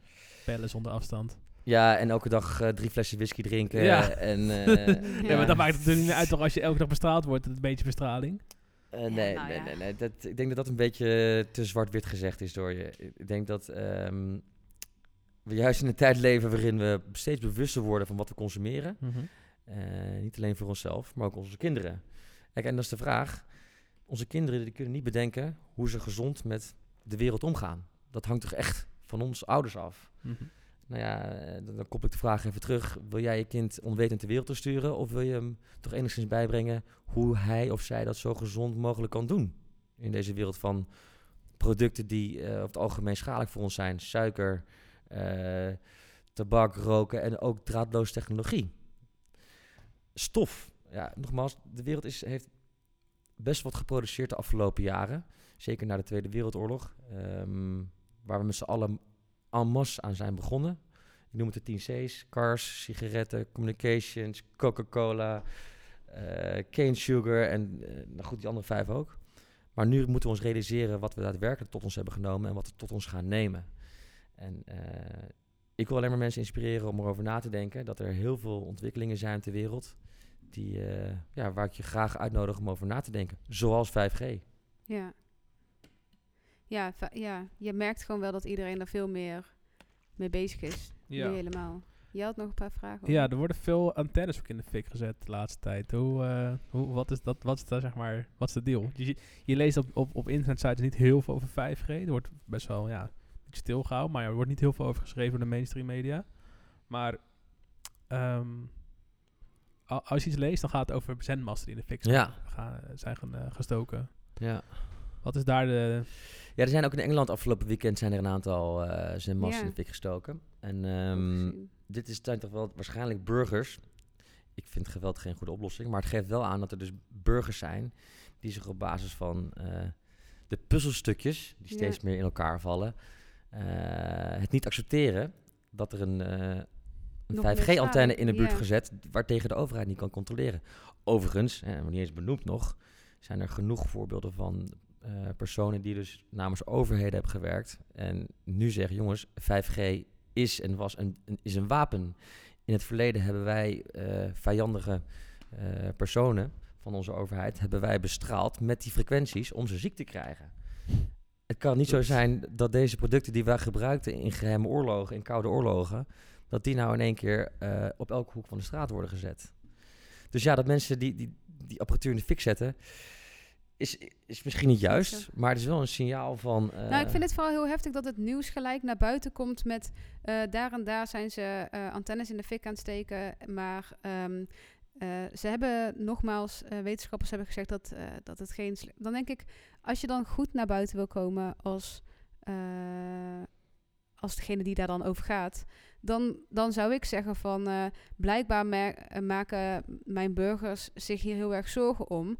bellen zonder afstand. Ja, en elke dag eh, drie flessen whisky drinken. Ja. En, eh, Ja, maar dat maakt het natuurlijk niet uit toch als je elke dag bestraald wordt, een beetje bestraling. eh, nee, nou nee, ja. nee, nee. Dat, ik denk dat dat een beetje te zwart-wit gezegd is door je. Ik denk dat ehm, we juist in een tijd leven waarin we steeds bewuster worden van wat we consumeren. Eh, niet alleen voor onszelf, maar ook onze kinderen. Kijk, en dat is de vraag. Onze kinderen die kunnen niet bedenken hoe ze gezond met de wereld omgaan. Dat hangt toch echt van ons ouders af. Mhm. Nou ja, eh, dan, dan koppel ik de vraag even terug. Wil jij je kind onwetend de wereld sturen? Of wil je hem toch enigszins bijbrengen hoe hij of zij dat zo gezond mogelijk kan doen? In deze wereld van producten die eh, op het algemeen schadelijk voor ons zijn. Suiker, tabak, roken en ook draadloze technologie. Stof. Ja, nogmaals, de wereld is, heeft best wat geproduceerd de afgelopen jaren. Zeker na de Tweede Wereldoorlog. ehm, waar we met z'n allen en masse aan zijn begonnen. Ik noem het de 10 C's. Cars, sigaretten, communications, Coca-Cola, eh, cane sugar en eh, nou goed, die andere vijf ook. Maar nu moeten we ons realiseren wat we daadwerkelijk tot ons hebben genomen en wat we tot ons gaan nemen. En eh, ik wil alleen maar mensen inspireren om erover na te denken dat er heel veel ontwikkelingen zijn ter wereld die, eh, ja, waar ik je graag uitnodig om over na te denken. Zoals 5G. Ja. Ja, ja, je merkt gewoon wel dat iedereen er veel meer mee bezig is. Ja. Nu helemaal. Je had nog een paar vragen. over. Ja, er worden veel antennes ook in de fik gezet de laatste tijd. Hoe, eh, hoe, wat is dat, wat is daar zeg maar, wat is de deal? Je, je leest op, op, op internetsites niet heel veel over 5G. Er wordt best wel, ja, beetje stilgehouden, maar er wordt niet heel veel over geschreven door de mainstream media. Maar ehm, als je iets leest, dan gaat het over zendmasten die in de fik zijn, Ja. gaan, zijn gaan, eh, gestoken. Ja. Wat is daar de... Ja, er zijn ook in Engeland afgelopen weekend zijn er een aantal eh zendmasten Ja. in de fik gestoken. En ehm, dit is, zijn toch wel waarschijnlijk burgers. Ik vind geweld geen goede oplossing, maar het geeft wel aan dat er dus burgers zijn die zich op basis van eh, de puzzelstukjes, die Ja. steeds meer in elkaar vallen, eh, het niet accepteren dat er een, eh, een Nog meer 5G-antenne schade, in de buurt ja. gezet, waartegen de overheid niet kan controleren. Overigens, en nog niet eens benoemd nog, zijn er genoeg voorbeelden van eh, personen die dus namens overheden hebben gewerkt en nu zeggen, jongens, 5G is en was een, een- is een wapen. In het verleden hebben wij eh, vijandige eh, personen van onze overheid hebben wij bestraald met die frequenties om ze ziek te krijgen. Het kan niet zo zijn dat deze producten die wij gebruikten in geheime oorlogen, in koude oorlogen, dat die nou in één keer eh, op elke hoek van de straat worden gezet. Dus ja, dat mensen die, die, die apparatuur in de fik zetten, is, is misschien niet juist, maar het is wel een signaal van... eh, Nou, ik vind het vooral heel heftig dat het nieuws gelijk naar buiten komt met eh, daar en daar zijn ze antennes in de fik aan het steken. Maar ehm, eh, ze hebben nogmaals, eh, wetenschappers hebben gezegd dat, eh, dat het geen. Dan denk ik, als je dan goed naar buiten wil komen als, als degene die daar dan over gaat, dan, dan zou ik zeggen van blijkbaar maken mijn burgers zich hier heel erg zorgen om.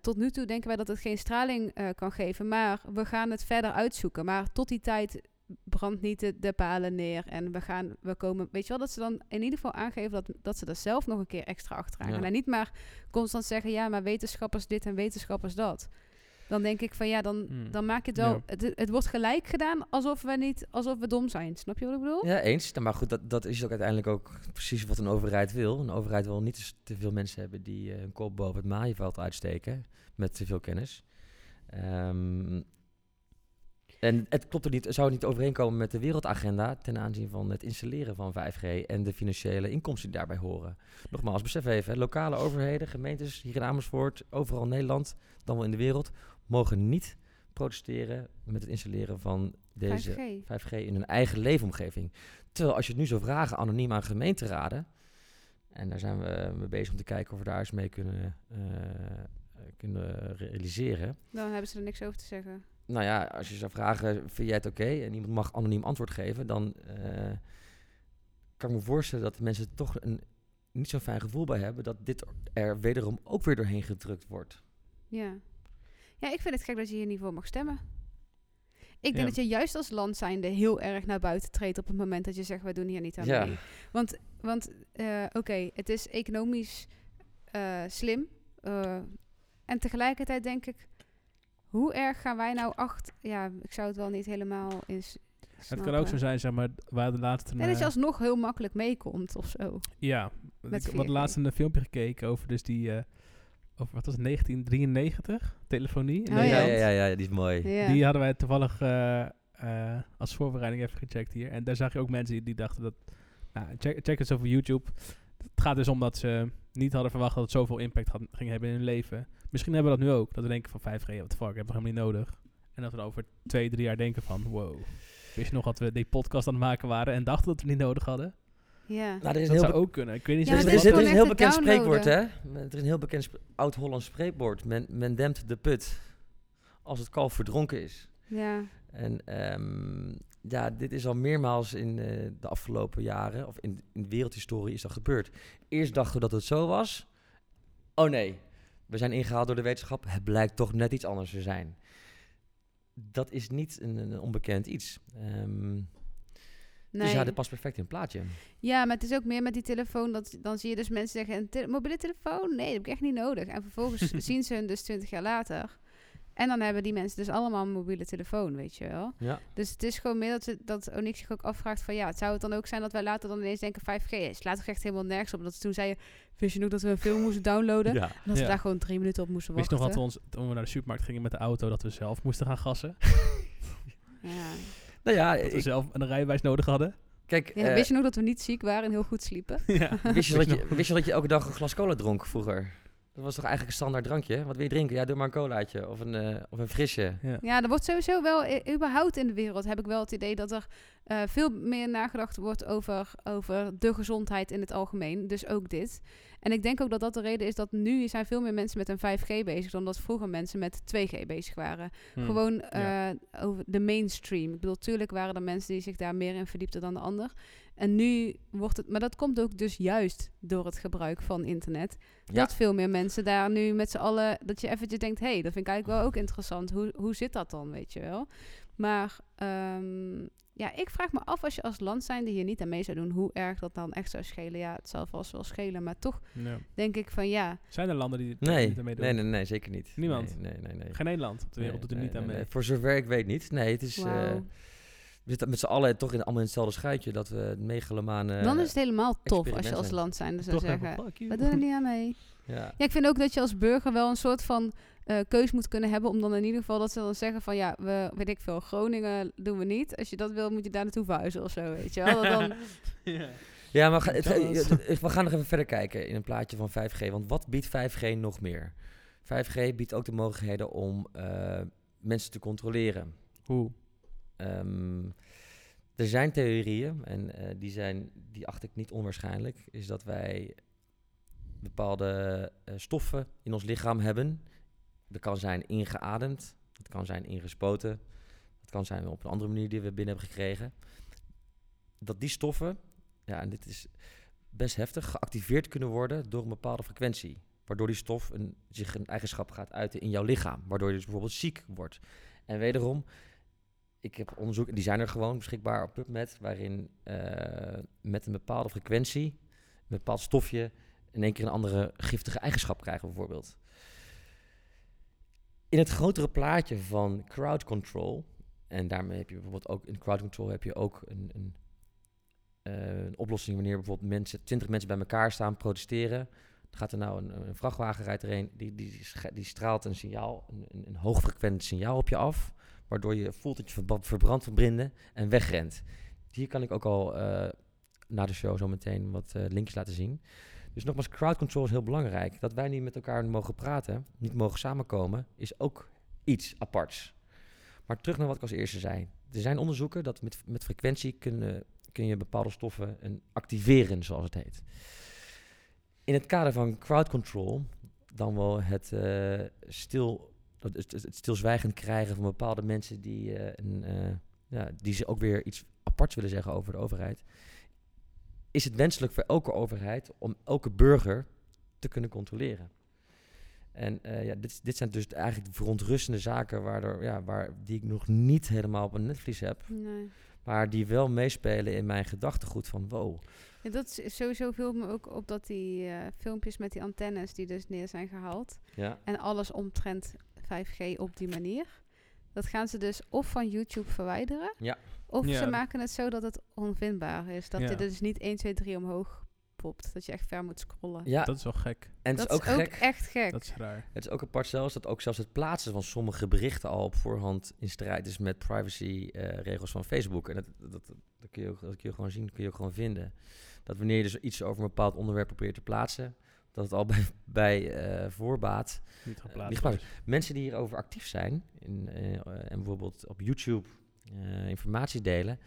Tot nu toe denken wij dat het geen straling kan geven, maar we gaan het verder uitzoeken. Maar tot die tijd brandt niet de, de palen neer en we gaan, we komen, weet je wel, dat ze dan in ieder geval aangeven dat, dat ze er zelf nog een keer extra achteraan gaan. Ja. En niet maar constant zeggen, ja, maar wetenschappers dit en wetenschappers dat. dan denk ik van ja, dan, Hmm. dan maak je het wel. Ja. Het, het wordt gelijk gedaan alsof we niet, alsof we dom zijn. Snap je wat ik bedoel? Ja, eens. Maar goed, dat, dat is ook uiteindelijk ook precies wat een overheid wil. Een overheid wil niet te- veel mensen hebben die eh, hun kop boven het maaienveld uitsteken met te veel kennis. Ehm, en het klopt er niet, zou niet overeenkomen met de wereldagenda ten aanzien van het installeren van 5G en de financiële inkomsten die daarbij horen. Nogmaals, besef even, hè, lokale overheden, gemeentes hier in Amersfoort, overal in Nederland, dan wel in de wereld, mogen niet protesteren met het installeren van deze 5G. 5G in hun eigen leefomgeving. Terwijl als je het nu zou vragen anoniem aan gemeenteraden, en daar zijn we mee bezig om te kijken of we daar eens mee kunnen, eh, kunnen realiseren. Dan hebben ze er niks over te zeggen. Nou ja, als je zou vragen, vind jij het oké? En iemand mag anoniem antwoord geven, dan eh, kan ik me voorstellen dat de mensen toch een, niet zo'n fijn gevoel bij hebben dat dit er wederom ook weer doorheen gedrukt wordt. Ja. Ja, ik vind het gek dat je hier niet voor mag stemmen. Ik denk Ja. dat je juist als land zijnde heel erg naar buiten treedt op het moment dat je zegt, wij doen hier niet aan Ja. mee. Want, want eh, oké, het is economisch eh, slim. en tegelijkertijd denk ik, hoe erg gaan wij nou acht... Ja, ik zou het wel niet helemaal eens Het kan ook zo zijn, zeg maar, waar de laatste... En dat je alsnog heel makkelijk meekomt of zo. Ja, Met ik had 4G. laatst een filmpje gekeken over dus die... eh, over wat was het, 1993? Telefonie in Oh, ja. ja, ja, ja, ja, die is mooi. Ja. Die hadden wij toevallig eh, eh, als voorbereiding even gecheckt hier. En daar zag je ook mensen die, die dachten dat... Nou, check, check het eens over YouTube. Het gaat dus om dat ze niet hadden verwacht dat het zoveel impact had, ging hebben in hun leven. Misschien hebben we dat nu ook. Dat we denken van 5G, what the fuck, hebben we helemaal niet nodig. En dat we over twee, drie jaar denken van, wow. Wist je nog dat we die podcast aan het maken waren en dachten dat we het niet nodig hadden? Ja. Nou, er is Dat heel zou ook kunnen. Ik weet niet Ja, er, is, het er, is er een heel bekend spreekwoord, hè? Er is een heel bekend sp- oud-Hollands spreekwoord. Men, men dempt de put als het kalf verdronken is. ja. En ehm, ja, dit is al meermaals in eh, de afgelopen jaren, of in, in de wereldhistorie, is dat gebeurd. Eerst dachten we dat het zo was. Oh nee, we zijn ingehaald door de wetenschap. Het blijkt toch net iets anders te zijn. Dat is niet een, een onbekend iets. Ehm, Nee. Dus ja, dit past perfect in het plaatje. Ja, maar het is ook meer met die telefoon. Dat, dan zie je dus mensen zeggen, een te- mobiele telefoon? Nee, dat heb ik echt niet nodig. En vervolgens zien ze hun dus twintig jaar later. En dan hebben die mensen dus allemaal een mobiele telefoon, weet je wel. Ja. Dus het is gewoon meer dat, ze, dat Onyx zich ook afvraagt van... ja, zou het dan ook zijn dat wij later dan ineens denken 5G is? Laat toch echt helemaal nergens op. Dat ze toen zeiden, wist je nog dat we een film moesten downloaden? ja. En dat we daar gewoon drie minuten op moesten Wist je wachten. nog dat we ons, toen we naar de supermarkt gingen met de auto, dat we zelf moesten gaan gassen? Ja. Nou ja, Dat we ik, zelf een rijbewijs nodig hadden? kijk, Ja, eh, wist je nog dat we niet ziek waren en heel goed sliepen? ja. wist, je dat je, wist je dat je elke dag een glas cola dronk vroeger? Dat was toch eigenlijk een standaard drankje? Wat wil je drinken? Ja, doe maar een colaatje of een, eh, of een frisje. Ja. Ja, er wordt sowieso wel, eh, überhaupt in de wereld heb ik wel het idee dat er eh, veel meer nagedacht wordt over, over de gezondheid in het algemeen. Dus ook dit. En ik denk ook dat dat de reden is dat nu zijn veel meer mensen met een 5G bezig dan dat vroeger mensen met 2G bezig waren. Hm. Gewoon ja. eh, over de mainstream. Ik bedoel, tuurlijk waren er mensen die zich daar meer in verdiepten dan de ander. En nu wordt het, maar dat komt ook dus juist door het gebruik van internet. Ja. Dat veel meer mensen daar nu met z'n allen, dat je eventjes denkt, hé, hey, dat vind ik eigenlijk wel ook interessant. Hoe, hoe zit dat dan, weet je wel? Maar ehm, ja, ik vraag me af als je als land zijnde hier niet aan mee zou doen, hoe erg dat dan echt zou schelen. Ja, het zal vast wel schelen, maar toch Ja. denk ik van ja, Zijn er landen die dit Nee, niet aan meedoen? nee, nee, nee, zeker niet. Niemand? Nee, nee, nee. nee. Geen één land op de wereld Nee, doet er nee, niet aan nee, mee. Voor zover ik weet niet. Nee, het is... eh. We zitten met z'n allen toch in, allemaal in hetzelfde schuitje. Dat we het megalomane... dan is het helemaal tof als je als zijn. land zijnde zou Toch zeggen. We doen er niet aan mee. Ja. Ja, ik vind ook dat je als burger wel een soort van eh, keus moet kunnen hebben. Om dan in ieder geval dat ze dan zeggen van ja, we weet ik veel, Groningen doen we niet. Als je dat wil, moet je daar naartoe verhuizen of zo, weet je wel. Dat dan, ja. Ja, maar ga- het- eh, we gaan nog even verder kijken in een plaatje van 5G. Want wat biedt 5G nog meer? 5G biedt ook de mogelijkheden om eh, mensen te controleren. Hoe? Ehm, er zijn theorieën, en eh, die, zijn, die acht ik niet onwaarschijnlijk, is dat wij bepaalde eh, stoffen in ons lichaam hebben. Dat kan zijn ingeademd, dat kan zijn ingespoten, dat kan zijn op een andere manier die we binnen hebben gekregen. Dat die stoffen, ja, en dit is best heftig, geactiveerd kunnen worden door een bepaalde frequentie. Waardoor die stof een, zich een eigenschap gaat uiten in jouw lichaam. Waardoor je dus bijvoorbeeld ziek wordt. En wederom, ik heb onderzoek, die zijn er gewoon beschikbaar op PubMed, waarin eh, met een bepaalde frequentie, een bepaald stofje, in één keer een andere giftige eigenschap krijgen bijvoorbeeld. In het grotere plaatje van crowd control, en daarmee heb je bijvoorbeeld ook in crowd control heb je ook een, een, eh, een oplossing wanneer bijvoorbeeld mensen, 20 mensen bij elkaar staan protesteren. Dan gaat er nou een, een vrachtwagen rijdt erheen, die, die, die straalt een signaal, een, een hoogfrequent signaal op je af, waardoor je voelt dat je verbrandt van binnen en wegrent. Hier kan ik ook al eh, na de show zo meteen wat eh, linkjes laten zien. Dus nogmaals, crowd control is heel belangrijk. Dat wij niet met elkaar mogen praten, niet mogen samenkomen, is ook iets aparts. Maar terug naar wat ik als eerste zei. Er zijn onderzoeken dat met, met frequentie kunnen, kun je bepaalde stoffen activeren, zoals het heet. In het kader van crowd control, dan wel het, eh, stil, het, het, het stilzwijgend krijgen van bepaalde mensen die, eh, een, eh, ja, die ze ook weer iets aparts willen zeggen over de overheid, is het wenselijk voor elke overheid om elke burger te kunnen controleren. En eh, ja, dit, dit zijn dus eigenlijk de verontrustende zaken waardoor, ja, waar, die ik nog niet helemaal op een netvlies heb. Nee. Maar die wel meespelen in mijn gedachtegoed van wow. Ja, dat is sowieso viel me ook op dat die filmpjes met die antennes die dus neer zijn gehaald. Ja, En alles omtrent 5G op die manier. Dat gaan ze dus of van YouTube verwijderen. Ja. Of Ja. ze maken het zo dat het onvindbaar is. Dat Ja. je dus niet 1, 2, 3 omhoog popt. Dat je echt ver moet scrollen. ja Dat is wel gek. en het dat is ook gek. echt gek. Dat is raar. Het is ook apart zelfs dat ook zelfs het plaatsen van sommige berichten al op voorhand in strijd is met privacy-regels van Facebook. En dat, dat, dat, dat kun je ook, dat kun je gewoon zien, dat kun je ook gewoon vinden. Dat wanneer je dus iets over een bepaald onderwerp probeert te plaatsen, dat het al bij, bij eh, voorbaat Niet Eh, geplaatst. niet geplaatst. mensen die hierover actief zijn in, eh, en bijvoorbeeld op YouTube eh, informatie delen,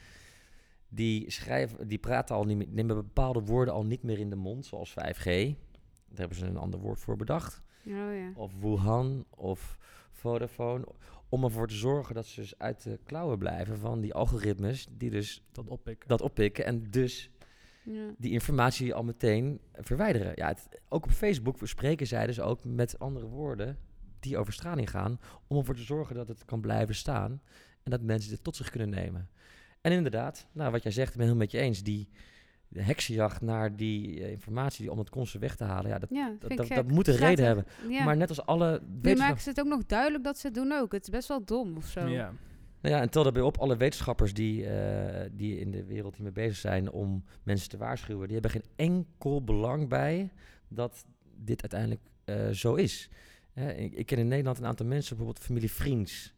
die schrijven, die praten al niet meer, nemen bepaalde woorden al niet meer in de mond, zoals 5G. Daar hebben ze een ander woord voor bedacht. Oh ja. Of Wuhan of Vodafone. Om ervoor te zorgen dat ze dus uit de klauwen blijven van die algoritmes die dus Dat oppikken. dat oppikken en dus ja. die informatie al meteen verwijderen. Ja, het, ook op Facebook spreken zij dus ook met andere woorden die over straling gaan, om ervoor te zorgen dat het kan blijven staan en dat mensen dit tot zich kunnen nemen. En inderdaad, nou, wat jij zegt, ik ben het helemaal met je eens, die de heksenjacht naar die eh, informatie om het constant weg te halen, ja, dat, Ja, dat, dat, moet een reden hebben. Ja. Maar net als alle nu maken ze het ook nog duidelijk dat ze het doen ook. Het is best wel dom of zo. Ja. Nou ja, en tel daarbij op, alle wetenschappers die, eh, die in de wereld hiermee bezig zijn om mensen te waarschuwen, die hebben geen enkel belang bij dat dit uiteindelijk eh, zo is. Ik, ken in Nederland een aantal mensen, bijvoorbeeld familie Vriends,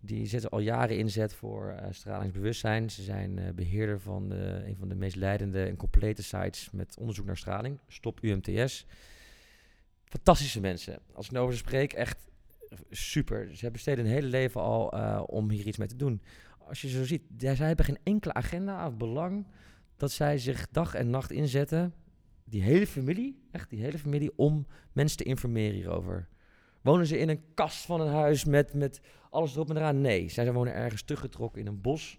die zetten al jaren inzet voor eh, stralingsbewustzijn. Ze zijn eh, beheerder van een van de meest leidende en complete sites met onderzoek naar straling, Stop UMTS. Fantastische mensen. Als ik nou over ze spreek, echt super. Ze besteden hun hele leven al eh, om hier iets mee te doen. Als je zo ziet, zij hebben geen enkele agenda of belang dat zij zich dag en nacht inzetten. Die hele familie, echt die hele familie, om mensen te informeren hierover. Wonen ze in een kast van een huis met, met alles erop en eraan? Nee, zij wonen ergens teruggetrokken in een bos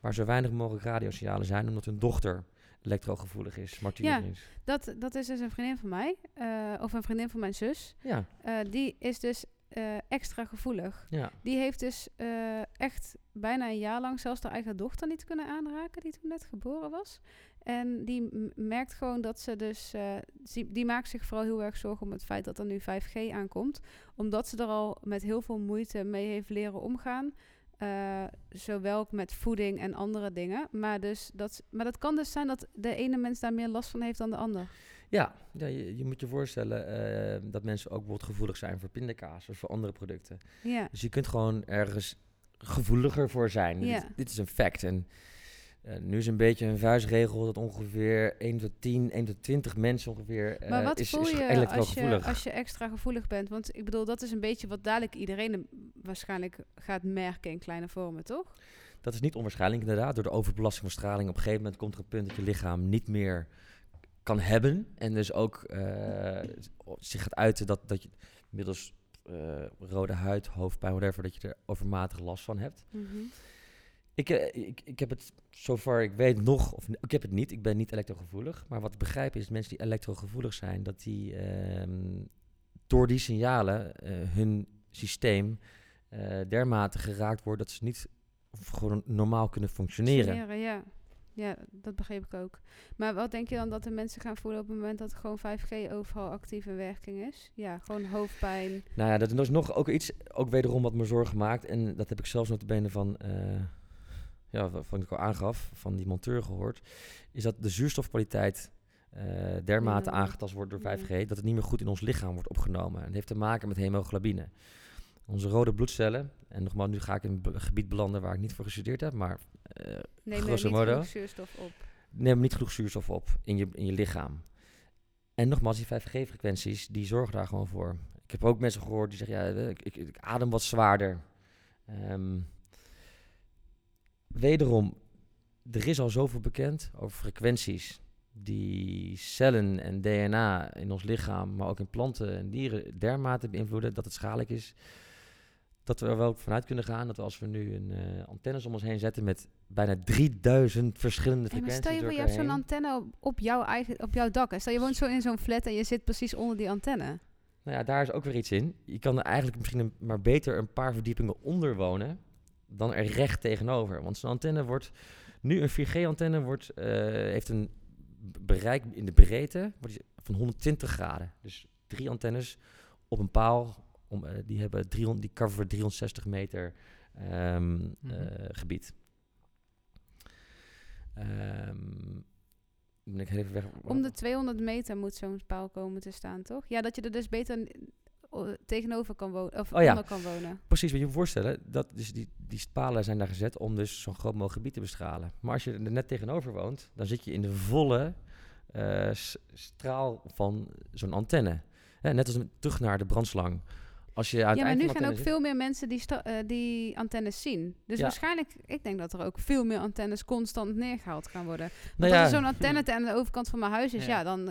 waar zo weinig mogelijk radiosignalen zijn, omdat hun dochter elektrogevoelig is, Martine Ja. Dat, dat is dus een vriendin van mij. eh, of een vriendin van mijn zus. Ja, Eh, die is dus eh, extra gevoelig. ja. Die heeft dus eh, echt bijna een jaar lang zelfs haar eigen dochter niet kunnen aanraken, die toen net geboren was. En die merkt gewoon dat ze dus, eh, die, die maakt zich vooral heel erg zorgen om het feit dat er nu 5G aankomt. Omdat ze er al met heel veel moeite mee heeft leren omgaan. Zowel met voeding en andere dingen. Maar, dus dat, maar dat kan dus zijn dat de ene mens daar meer last van heeft dan de ander. Ja, ja je, je moet je voorstellen eh, dat mensen ook bijvoorbeeld gevoelig zijn voor pindakaas of voor andere producten. Ja, Dus je kunt gewoon ergens gevoeliger voor zijn. Ja. Dit, dit is een fact. En eh, nu is een beetje een vuistregel dat ongeveer 1 tot 10, 1 tot 20 mensen ongeveer eh, Maar wat is, voel is je als, je als je extra gevoelig bent? Want ik bedoel, dat is een beetje wat dadelijk iedereen waarschijnlijk gaat merken in kleine vormen, toch? Dat is niet onwaarschijnlijk inderdaad. Door de overbelasting van straling op een gegeven moment komt er een punt dat je lichaam niet meer kan hebben. En dus ook eh, zich gaat uiten dat, dat je middels eh, rode huid, hoofdpijn, whatever, dat je er overmatig last van hebt. Ik, eh, ik, ik heb het, zover ik weet, nog, of ik heb het niet, ik ben niet elektrogevoelig. Maar wat ik begrijp is, mensen die elektrogevoelig zijn, dat die ehm, door die signalen hun systeem dermate geraakt wordt dat ze niet gewoon normaal kunnen functioneren. Functioneren, ja. Ja, dat begreep ik ook. Maar wat denk je dan dat de mensen gaan voelen op het moment dat gewoon 5G overal actief in werking is? Ja, gewoon hoofdpijn. Nou ja, dat is nog ook iets, ook wederom wat me zorgen maakt. En dat heb ik zelfs nog de benen van, eh, ja, wat ik al aangaf, van die monteur gehoord. Is dat de zuurstofkwaliteit eh, dermate Ja. aangetast wordt door Ja. 5G, dat het niet meer goed in ons lichaam wordt opgenomen. En dat heeft te maken met hemoglobine. Onze rode bloedcellen, en nogmaals, nu ga ik in een gebied belanden waar ik niet voor gestudeerd heb, maar Neem er Grosso niet genoeg zuurstof op. neem niet genoeg zuurstof op in je, in je lichaam. En nogmaals, die 5G-frequenties, die zorgen daar gewoon voor. Ik heb ook mensen gehoord die zeggen, ja, eh, ik, ik, ik adem wat zwaarder. Ehm, wederom, er is al zoveel bekend over frequenties die cellen en DNA in ons lichaam, maar ook in planten en dieren dermate beïnvloeden dat het schadelijk is. Dat we er wel vanuit kunnen gaan dat we als we nu een eh, antennes om ons heen zetten met bijna 3000 verschillende Hey, maar frequenties. stel je voor, je hebt zo'n antenne op, op jouw eigen, op jouw dak. En stel je woont zo in zo'n flat en je zit precies onder die antenne. Nou ja, daar is ook weer iets in. Je kan er eigenlijk misschien een- maar beter een paar verdiepingen onder wonen dan er recht tegenover. Want zo'n antenne wordt, nu een 4G-antenne wordt, eh, heeft een bereik in de breedte van 120 graden. Dus drie antennes op een paal, om, eh, die hebben 300, die coveren 360 meter ehm, Mhm. eh, gebied. Ehm, ben ik heel even weg. Om de 200 meter moet zo'n paal komen te staan, toch? Ja, dat je er dus beter n- o- tegenover kan wonen. Of Oh ja. onder kan wonen. Precies, wat je moet voorstellen, dat dus die, die palen zijn daar gezet om dus zo'n groot mogelijk gebied te bestralen. Maar als je er net tegenover woont, dan zit je in de volle eh, straal van zo'n antenne. Net als een- terug naar de brandslang. Als je aan het Ja, maar nu gaan ook veel meer mensen die, eh, die antennes zien. Dus Ja. waarschijnlijk, ik denk dat er ook veel meer antennes constant neergehaald gaan worden. zit- Want Nou als ja, er zo'n antenne aan de overkant van mijn huis is, ja, Ja. dan...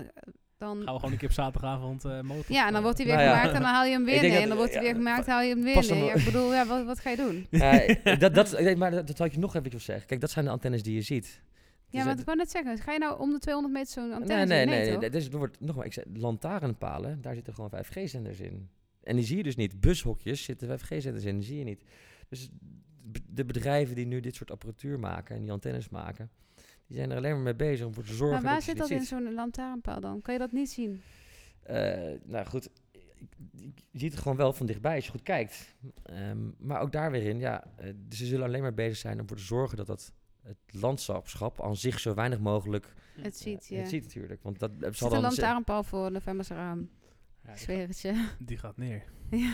dan Gaan we gewoon een keer op zaterdagavond eh motor. ja, en dan wordt hij weer Nou ja. gemaakt en dan haal je hem weer neer. En dat- dan wordt hij ja, weer gemaakt, haal je hem weer neer. Ja, ik bedoel, ja, wat, wat ga je doen? ja, eh, dat, dat, ik- maar dat, dat ik je nog even zeggen. Kijk, dat zijn de antennes die je ziet. Ja, Dus maar dat- ik wou net zeggen, ga je nou om de 200 meter zo'n antenne nee, nee, nee. toch? nee, dus er wordt, nogmaals, ik zei, lantaarnpalen, daar zitten gewoon 5G-zenders in. En die zie je dus niet. Bushokjes zitten 5G-zenders in, die zie je niet. Dus de bedrijven die nu dit soort apparatuur maken en die antennes maken, die zijn er alleen maar mee bezig om voor te zorgen Maar waar dat zit dat in zo'n lantaarnpaal dan? Kan je dat niet zien? Eh, nou goed, je ziet het gewoon wel van dichtbij als je goed kijkt. Ehm, maar ook daar weer in, ja, eh, ze zullen alleen maar bezig zijn om voor te zorgen dat dat het landschap aan zich zo weinig mogelijk Het ziet, ja. het ziet natuurlijk. Want dat zal een dan lantaarnpaal voor november's raam. Ja, Ik die, gaat, die gaat neer. ja.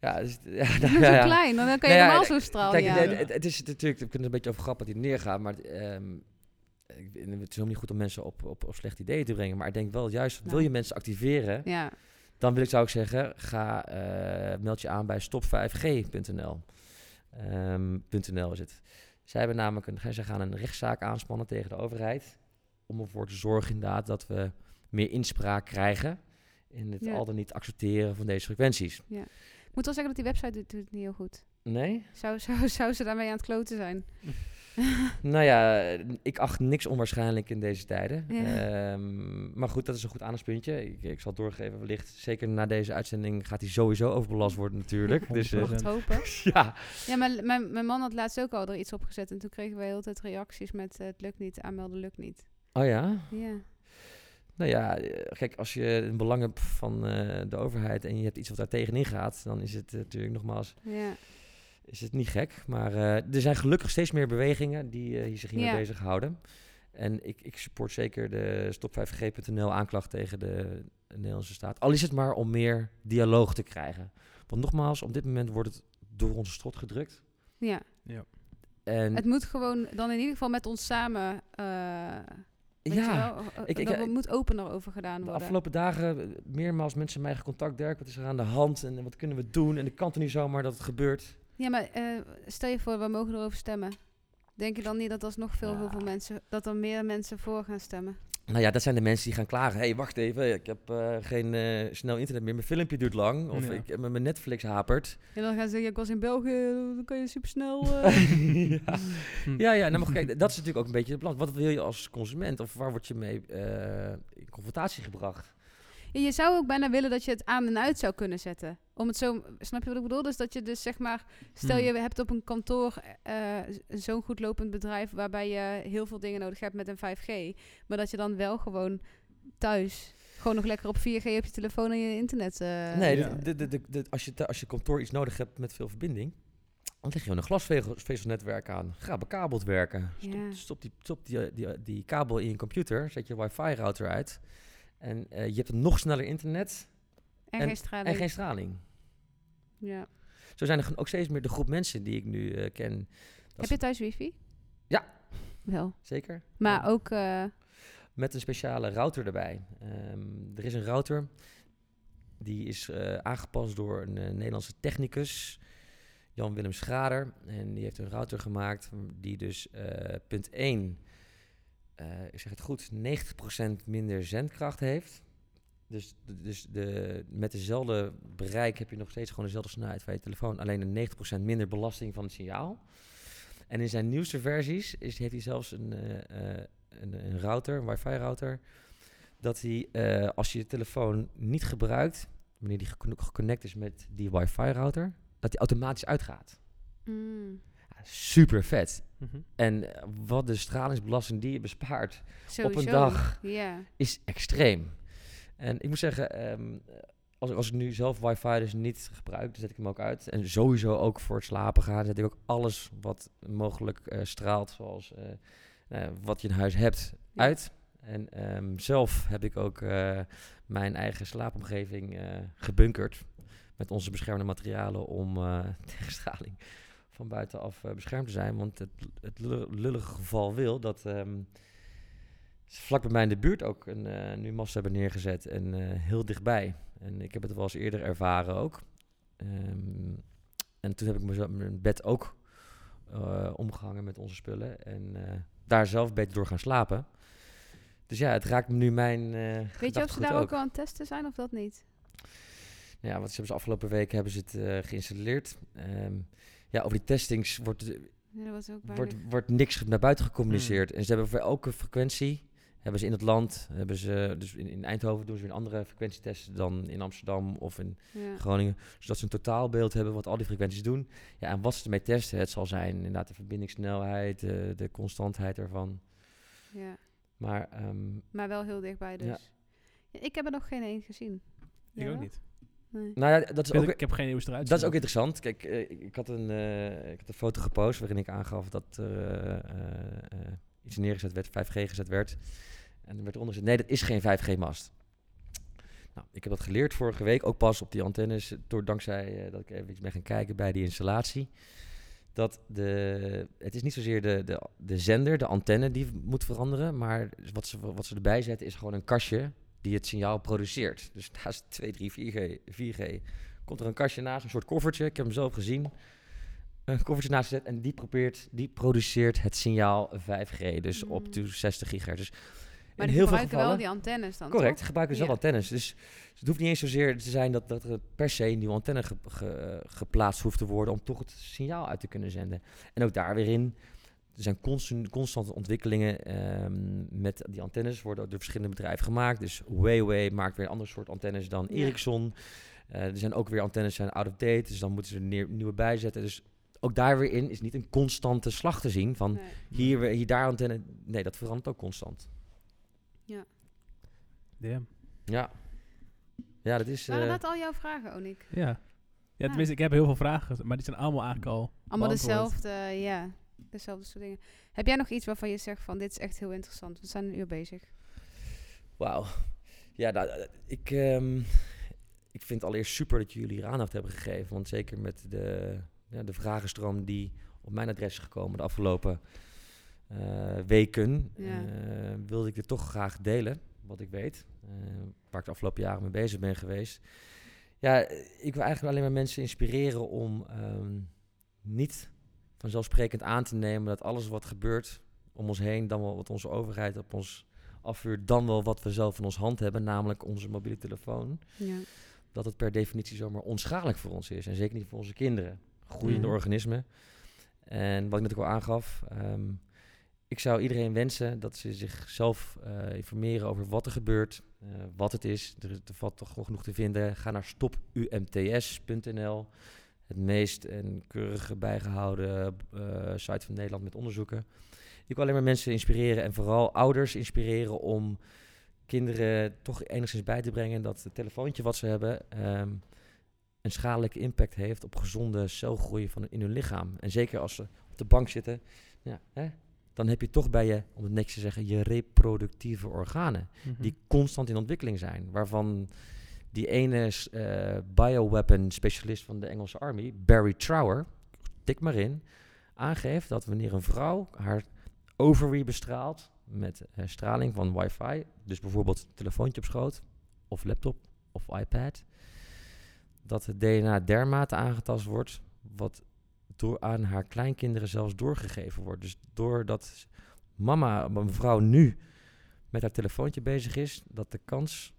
Ja, dus, ja, nou, is zo ja. klein, dan kan je Nou ja, normaal eh, zo'n straal Kijk, het, het, het is natuurlijk, we kunnen een beetje over grappen dat hij neergaat, maar ehm, ik, het is helemaal niet goed om mensen op, op, op slechte ideeën te brengen. Maar ik denk wel juist, wil Nou. je mensen activeren, Ja, dan wil ik, zou ik zeggen, ga, eh, meld je aan bij stop5g.nl. Ehm, .nl is het. Zij hebben namelijk een, zij gaan een rechtszaak aanspannen tegen de overheid. Om ervoor te zorgen inderdaad dat we meer inspraak krijgen in het Ja. al dan niet accepteren van deze frequenties. ik moet wel zeggen dat die website doet, doet het niet heel goed. Nee? Zou, zou, zou ze daarmee aan het kloten zijn? Nou ja, ik acht niks onwaarschijnlijk in deze tijden. Ja. Ehm, maar goed, dat is een goed aandachtspuntje. Ik, ik zal het doorgeven, wellicht. Zeker na deze uitzending gaat hij sowieso overbelast worden natuurlijk. dus het hopen. ja, Ja, maar mijn, mijn man had laatst ook al er iets opgezet. En toen kregen we heel de tijd reacties met eh, het lukt niet, aanmelden lukt niet. oh ja. Ja, Nou ja, eh, kijk, als je een belang hebt van eh, de overheid en je hebt iets wat daar tegenin gaat, dan is het eh, natuurlijk nogmaals ja. is het niet gek. Maar eh, er zijn gelukkig steeds meer bewegingen die eh, hier zich hiermee Ja. bezighouden. En ik, ik support zeker de stop5g.nl aanklacht tegen de Nederlandse staat. Al is het maar om meer dialoog te krijgen. Want nogmaals, op dit moment wordt het door onze strot gedrukt. ja. Ja. En Het moet gewoon dan in ieder geval met ons samen... weet ja, eh, ik- ik- er moet opener over gedaan de worden. afgelopen dagen eh, meermaals mensen mij contact. Dirk, wat is er aan de hand en wat kunnen we doen? En ik kan het niet zomaar dat het gebeurt. Ja, maar eh, stel je voor, we mogen erover stemmen. Denk je dan niet dat alsnog veel, heel veel mensen, dat er meer mensen voor gaan stemmen? Nou ja, dat zijn de mensen die gaan klagen. Hé, hey, wacht even, ik heb eh, geen eh, snel internet meer. Mijn filmpje duurt lang. Of Ja. ik, mijn Netflix hapert. En dan gaan ze zeggen, ik was in België, dan kan je supersnel... eh ja. ja, ja nou, maar kijk, dat is natuurlijk ook een beetje het plan. Wat wil je als consument? Of waar word je mee eh, in confrontatie gebracht? Ja, je zou ook bijna willen dat je het aan en uit zou kunnen zetten. Om het zo, snap je wat ik bedoel? Dus dat je dus zeg maar, stel Hmm. je hebt op een kantoor eh, zo'n goed lopend bedrijf waarbij je heel veel dingen nodig hebt met een 5G, maar dat je dan wel gewoon thuis gewoon nog lekker op 4G op je telefoon en je internet. eh, nee, ja. de, de, de, als, je, als je kantoor iets nodig hebt met veel verbinding, dan leg je gewoon een glasvezelnetwerk aan. Ga bekabeld werken. Stop, Ja. stop, die, stop die, die, die kabel in je computer, zet je wifi-router uit. En eh, je hebt een nog sneller internet en, en- geen straling. en geen straling. ja. Zo zijn er ook steeds meer de groep mensen die ik nu eh, ken. Heb je thuis wifi? Ja. Wel. Zeker. Maar Ja. ook, eh, Met een speciale router erbij. Ehm, er is een router. Die is aangepast door een Nederlandse technicus. Jan-Willem Schrader. En die heeft een router gemaakt die dus punt 1, eh, ik zeg het goed, 90% minder zendkracht heeft. Dus, dus de, met dezelfde bereik heb je nog steeds gewoon dezelfde snelheid van je telefoon. Alleen een 90% minder belasting van het signaal. En in zijn nieuwste versies is, heeft hij zelfs een, eh, eh, een, een router, een wifi-router. Dat hij, als je je telefoon niet gebruikt, wanneer die gecon- geconnect is met die wifi-router, dat die automatisch uitgaat. mm, Ja, super vet. Mhm. En eh, wat de stralingsbelasting die je bespaart, sowieso. dag. Ja. is extreem. En ik moet zeggen, ehm, als, als ik nu zelf wifi dus niet gebruik, dan zet ik hem ook uit. En sowieso ook voor het slapen gaan, zet ik ook alles wat mogelijk eh, straalt, zoals eh, nou wat je in huis hebt, Ja. uit. En ehm, zelf heb ik ook mijn eigen slaapomgeving gebunkerd met onze beschermde materialen om eh, tegen straling van buitenaf eh, beschermd te zijn. Want het, het lullige geval wil dat ze vlak bij mij in de buurt ook een, eh nu mast hebben neergezet en eh, heel dichtbij. En ik heb het wel eens eerder ervaren ook. Ehm, en toen heb ik mijn bed ook eh, omgehangen met onze spullen en daar zelf beter door gaan slapen. Dus ja, het raakt nu mijn. Weet je of ze daar ook al aan het testen zijn of dat niet? Ja, wat ze hebben ze afgelopen weken hebben ze het geïnstalleerd. Ehm, ja, over die testings wordt, Ja, was ook bijna... wordt, wordt niks naar buiten gecommuniceerd. En ze hebben voor elke frequentie, hebben ze in het land, hebben ze, dus in, in Eindhoven doen ze weer een andere frequentietesten dan in Amsterdam of in ja. Groningen. Zodat ze een totaalbeeld hebben wat al die frequenties doen. Ja, en wat ze ermee testen, het zal zijn inderdaad de verbindingssnelheid, de, de constantheid ervan. ja. Maar ehm, Maar wel heel dichtbij dus. Ja. Ja, ik heb er nog geen één gezien. Ik Jij ook niet. Nee. nou ja, dat is Ik, ook... ik heb geen nieuws eruit. Dat is ook interessant. Kijk, eh, ik, ik had een, eh, ik had een foto gepost waarin ik aangaf dat er eh, iets neergezet werd, 5G gezet werd. En er werd eronder gezet, nee, dat is geen 5G-mast. Nou, ik heb dat geleerd vorige week, ook pas op die antennes, door, dankzij eh, dat ik even ben gaan kijken bij die installatie. Dat de, het is niet zozeer de, de, de zender, de antenne die moet veranderen, maar wat ze, wat ze erbij zetten is gewoon een kastje die het signaal produceert. Dus naast 2, 3, 4G, 4G komt er een kastje naast, een soort koffertje. Ik heb hem zelf gezien. Een koffertje naast gezet en die, probeert, die produceert het signaal 5G, dus op Mm. to 60 gigahertz. Dus Maar in heel veel gebruiken gevallen... wel die antennes dan, Correct, toch? gebruiken ze wel antennes. Dus het hoeft niet eens zozeer te zijn dat, dat er per se een nieuwe antenne ge- ge- geplaatst hoeft te worden om toch het signaal uit te kunnen zenden. En ook daar weer in, er zijn constant, constante ontwikkelingen ehm, met die antennes, worden door verschillende bedrijven gemaakt. Dus Huawei maakt weer een ander soort antennes dan Ja. Ericsson. Eh, er zijn ook weer antennes zijn out of date, dus dan moeten ze er neer- nieuwe bijzetten. Dus ook daar weer in is niet een constante slag te zien van Nee. hier, weer- hier daar antenne. Nee, dat verandert ook constant. Damn. Ja. Ja, dat is... Waren dat al jouw vragen, Onik? Ja. Ja, tenminste, ik heb heel veel vragen, maar die zijn allemaal eigenlijk al Allemaal beantwoord. dezelfde, ja. Dezelfde soort dingen. Heb jij nog iets waarvan je zegt van, dit is echt heel interessant. We zijn een uur bezig. Wauw. Ja, nou, eh, ik, ehm, ik vind het allereerst super dat jullie hier aandacht hebben gegeven. Want zeker met de, ja, de vragenstroom die op mijn adres is gekomen de afgelopen eh, weken, Ja. eh, wilde ik dit toch graag delen, wat ik weet. waar ik de afgelopen jaren mee bezig ben geweest. Ja, ik wil eigenlijk alleen maar mensen inspireren om ehm, niet vanzelfsprekend aan te nemen dat alles wat gebeurt om ons heen, dan wel wat onze overheid op ons afvuurt, dan wel wat we zelf in ons hand hebben, namelijk onze mobiele telefoon, Ja. dat het per definitie zomaar onschadelijk voor ons is. En zeker niet voor onze kinderen. Groeiende organismen. En wat ik net ook al aangaf, ehm, ik zou iedereen wensen dat ze zichzelf eh, informeren over wat er gebeurt, eh, wat het is. Er, er valt toch genoeg te vinden. Ga naar stopumts.nl, het meest en keurige bijgehouden eh, site van Nederland met onderzoeken. Je kan alleen maar mensen inspireren en vooral ouders inspireren om kinderen toch enigszins bij te brengen dat het telefoontje wat ze hebben ehm, een schadelijke impact heeft op gezonde celgroei van in hun lichaam. En zeker als ze op de bank zitten, ja, hè, dan heb je toch bij je, om het netjes te zeggen, je reproductieve organen. Mhm. Die constant in ontwikkeling zijn. Waarvan die ene eh, bioweapon specialist van de Engelse Army, Barry Trower, tik maar in, aangeeft dat wanneer een vrouw haar ovary bestraalt met straling van wifi, dus bijvoorbeeld een telefoontje op schoot, of laptop, of iPad, dat het DNA dermate aangetast wordt, wat door aan haar kleinkinderen zelfs doorgegeven wordt. Dus doordat mama, mevrouw nu met haar telefoontje bezig is, dat de kans,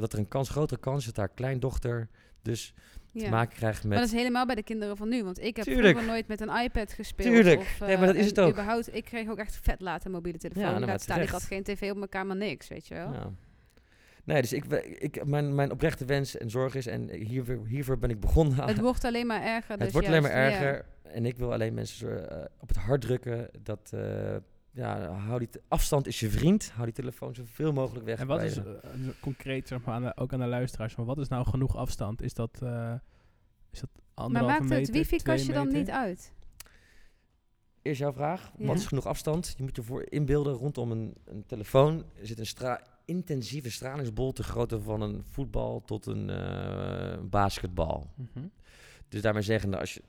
dat er een kans, grotere kans is dat haar kleindochter dus Ja. te maken krijgt Maar met... dat is helemaal bij de kinderen van nu. Want ik heb Tuurlijk. vroeger nooit met een iPad gespeeld. Tuurlijk. Of, Nee, maar dat eh, is het ook. Überhaupt, ik kreeg ook echt vet laat een mobiele telefoon. Ja, nou, maar staan. Ik had geen tv op mijn kamer, niks, weet je wel. Ja. Nee, dus ik, ik, mijn, mijn oprechte wens en zorg is, en hiervoor, hiervoor ben ik begonnen. Het wordt alleen maar erger. Het dus wordt alleen maar ja. erger. En ik wil alleen mensen eh, op het hart drukken dat, eh, ja, hou die afstand is je vriend. Hou die telefoon zoveel mogelijk weg. En wat is eh, concreet, zeg maar, aan de- ook aan de luisteraars, van wat is nou genoeg afstand? Is dat, eh is dat Maar anderhalve maakt meter, het wifi-kastje dan niet uit? Eerst jouw vraag. Ja. Wat is genoeg afstand? Je moet je voor inbeelden rondom een, een telefoon zit een stra intensieve stralingsbol te grootte van een voetbal tot een eh, basketbal. Mhm. Dus daarmee zeggende, als je,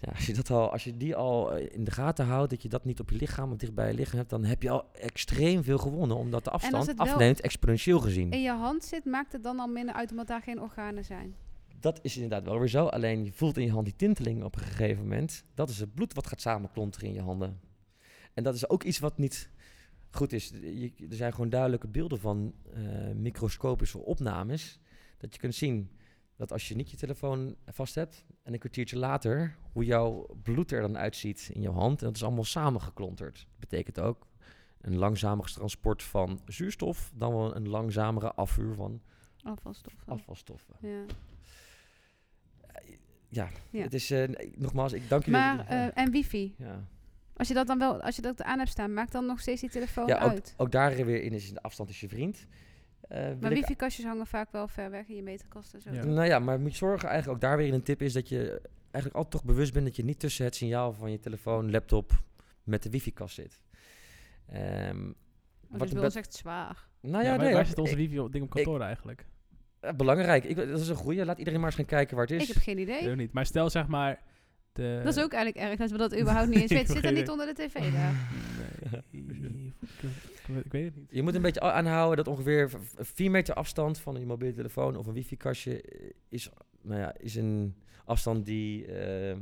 ja, als, je dat al, als je die al eh, in de gaten houdt, dat je dat niet op je lichaam of dicht bij je lichaam hebt, dan heb je al extreem veel gewonnen, omdat de afstand afneemt, exponentieel gezien. In je hand zit, maakt het dan al minder uit omdat daar geen organen zijn. Dat is inderdaad wel weer zo, alleen je voelt in je hand die tinteling op een gegeven moment. Dat is het bloed wat gaat samenklonteren in je handen. En dat is ook iets wat niet goed is. Je, er zijn gewoon duidelijke beelden van eh, microscopische opnames. Dat je kunt zien dat als je niet je telefoon vast hebt en een kwartiertje later, hoe jouw bloed er dan uitziet in je hand. En dat is allemaal samengeklonterd. Dat betekent ook een langzamer transport van zuurstof dan wel een langzamere afvuur van Afvalstoffen. afvalstoffen. Ja. Ja, Ja. het is eh, nogmaals, ik dank jullie. Maar, eh, en wifi? ja. Als je dat dan wel, als je dat aan hebt staan, maakt dan nog steeds die telefoon ja, ook, uit. ook daar weer in is de afstand is je vriend. Eh, Maar ik- wifi-kastjes hangen vaak wel ver weg in je meterkast en zo. Ja. Nou ja, maar moet je zorgen, eigenlijk ook daar weer een tip is dat je eigenlijk altijd toch bewust bent dat je niet tussen het signaal van je telefoon, laptop met de wifi-kast zit. Ehm, Want wat dus bij ons echt zwaar. nou Ja, ja, waar, nee, waar hoor, zit onze ik- wifi op ding op kantoor eigenlijk? eh, belangrijk. Ik, dat is een goeie. Laat iedereen maar eens gaan kijken waar het is. Ik heb geen Ik idee. weet het niet. Maar stel zeg maar... De, Dat is ook eigenlijk erg dat we dat überhaupt niet eens Ik weten. Zit er niet onder de tv daar? Nee, ik, ik weet het niet. Je moet een beetje aanhouden dat ongeveer 4 meter afstand van je mobiele telefoon of een wifi-kastje eh, is, nou ja, is een afstand die ehm,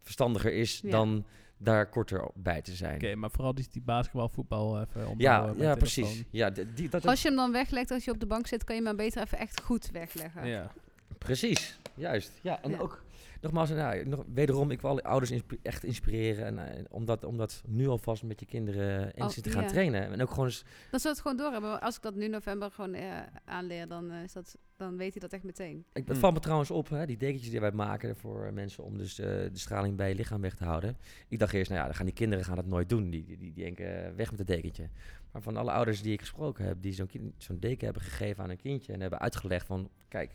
verstandiger is Ja. dan daar korter bij te zijn. Oké, maar vooral die, die basketbal, voetbal even ja, onthouden met ja telefoon. precies. Ja, die, dat, Als je hem dan weglegt als je op de bank zit, kan je hem maar beter even echt goed wegleggen. Ja. Precies, juist. Ja, en Ja. ook nogmaals, nou, nog, wederom, ik wil alle ouders echt inspireren. En, eh, om, dat, om dat nu alvast met je kinderen eens Oh, te gaan ja. trainen. En ook gewoon eens, Dat ze het gewoon doorhebben. Maar Als ik dat nu november gewoon eh, aanleer, dan, eh, is dat, dan weet hij dat echt meteen. ik, het Hmm. valt me trouwens op, hè, die dekentjes die wij maken voor eh, mensen om dus eh, de straling bij je lichaam weg te houden. Ik dacht eerst, nou ja, dan gaan die kinderen gaan dat nooit doen. Die, die, die denken, eh, weg met het dekentje. Maar van alle ouders die ik gesproken heb, die zo'n zo'n deken hebben gegeven aan een kindje en hebben uitgelegd van, kijk,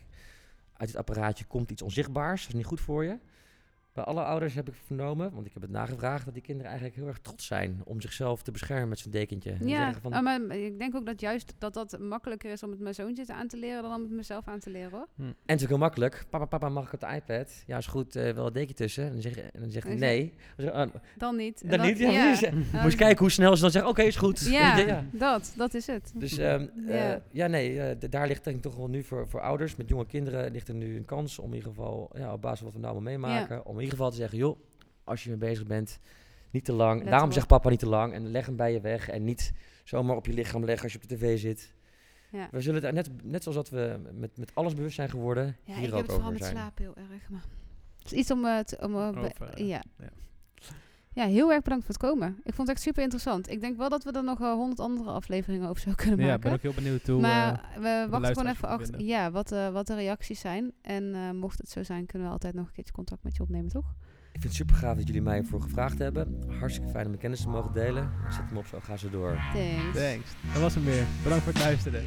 uit dit apparaatje komt iets onzichtbaars, dat is niet goed voor je. Bij alle ouders heb ik vernomen, want ik heb het nagevraagd, dat die kinderen eigenlijk heel erg trots zijn om zichzelf te beschermen met zo'n dekentje. Ja, zeggen van, ah, maar ik denk ook dat juist dat dat makkelijker is om het mijn zoontje aan te leren dan om het mezelf aan te leren hoor. En het is ook heel makkelijk. Papa, papa, mag ik op de iPad? Ja, is goed. eh wel een dekje tussen. En dan, zeg, je- en dan zegt hij nee. Dan zeg, oh, Dan niet. En dan niet? Ja, ja. Ja, Moet je eens kijken hoe snel ze dan zeggen, oké, is goed. Ja, ja. dat, dat is het. Dus ehm, Ja. ja. ja, nee, eh, d- daar ligt denk ik toch wel nu voor, voor ouders met jonge kinderen ligt er nu een kans om in ieder geval, ja, op basis van wat we nou allemaal meemaken, om in ieder geval te zeggen, joh, als je mee bezig bent, niet te lang. Let Daarom zegt papa niet te lang en leg hem bij je weg en niet zomaar op je lichaam leggen als je op de tv zit. Ja. We zullen het net, net zoals dat we met, met alles bewust zijn geworden, Ja, hier ik heb ook het vooral over met zijn. slapen heel erg. Maar het is iets om... eh, te- om eh, Over, eh, ja. ja. Ja, heel erg bedankt voor het komen. Ik vond het echt super interessant. Ik denk wel dat we er nog honderd andere afleveringen over zouden kunnen Ja, ik maken. ben ook heel benieuwd toe. maar eh, we wachten gewoon even achter ja, wat, eh, wat de reacties zijn. En eh, mocht het zo zijn, kunnen we altijd nog een keertje contact met je opnemen, toch? Ik vind het super gaaf dat jullie mij voor gevraagd hebben. Hartstikke fijn om mijn kennis te mogen delen. Zet hem op, zo ga ze door. Thanks. thanks. Dat was hem weer. Bedankt voor het luisteren.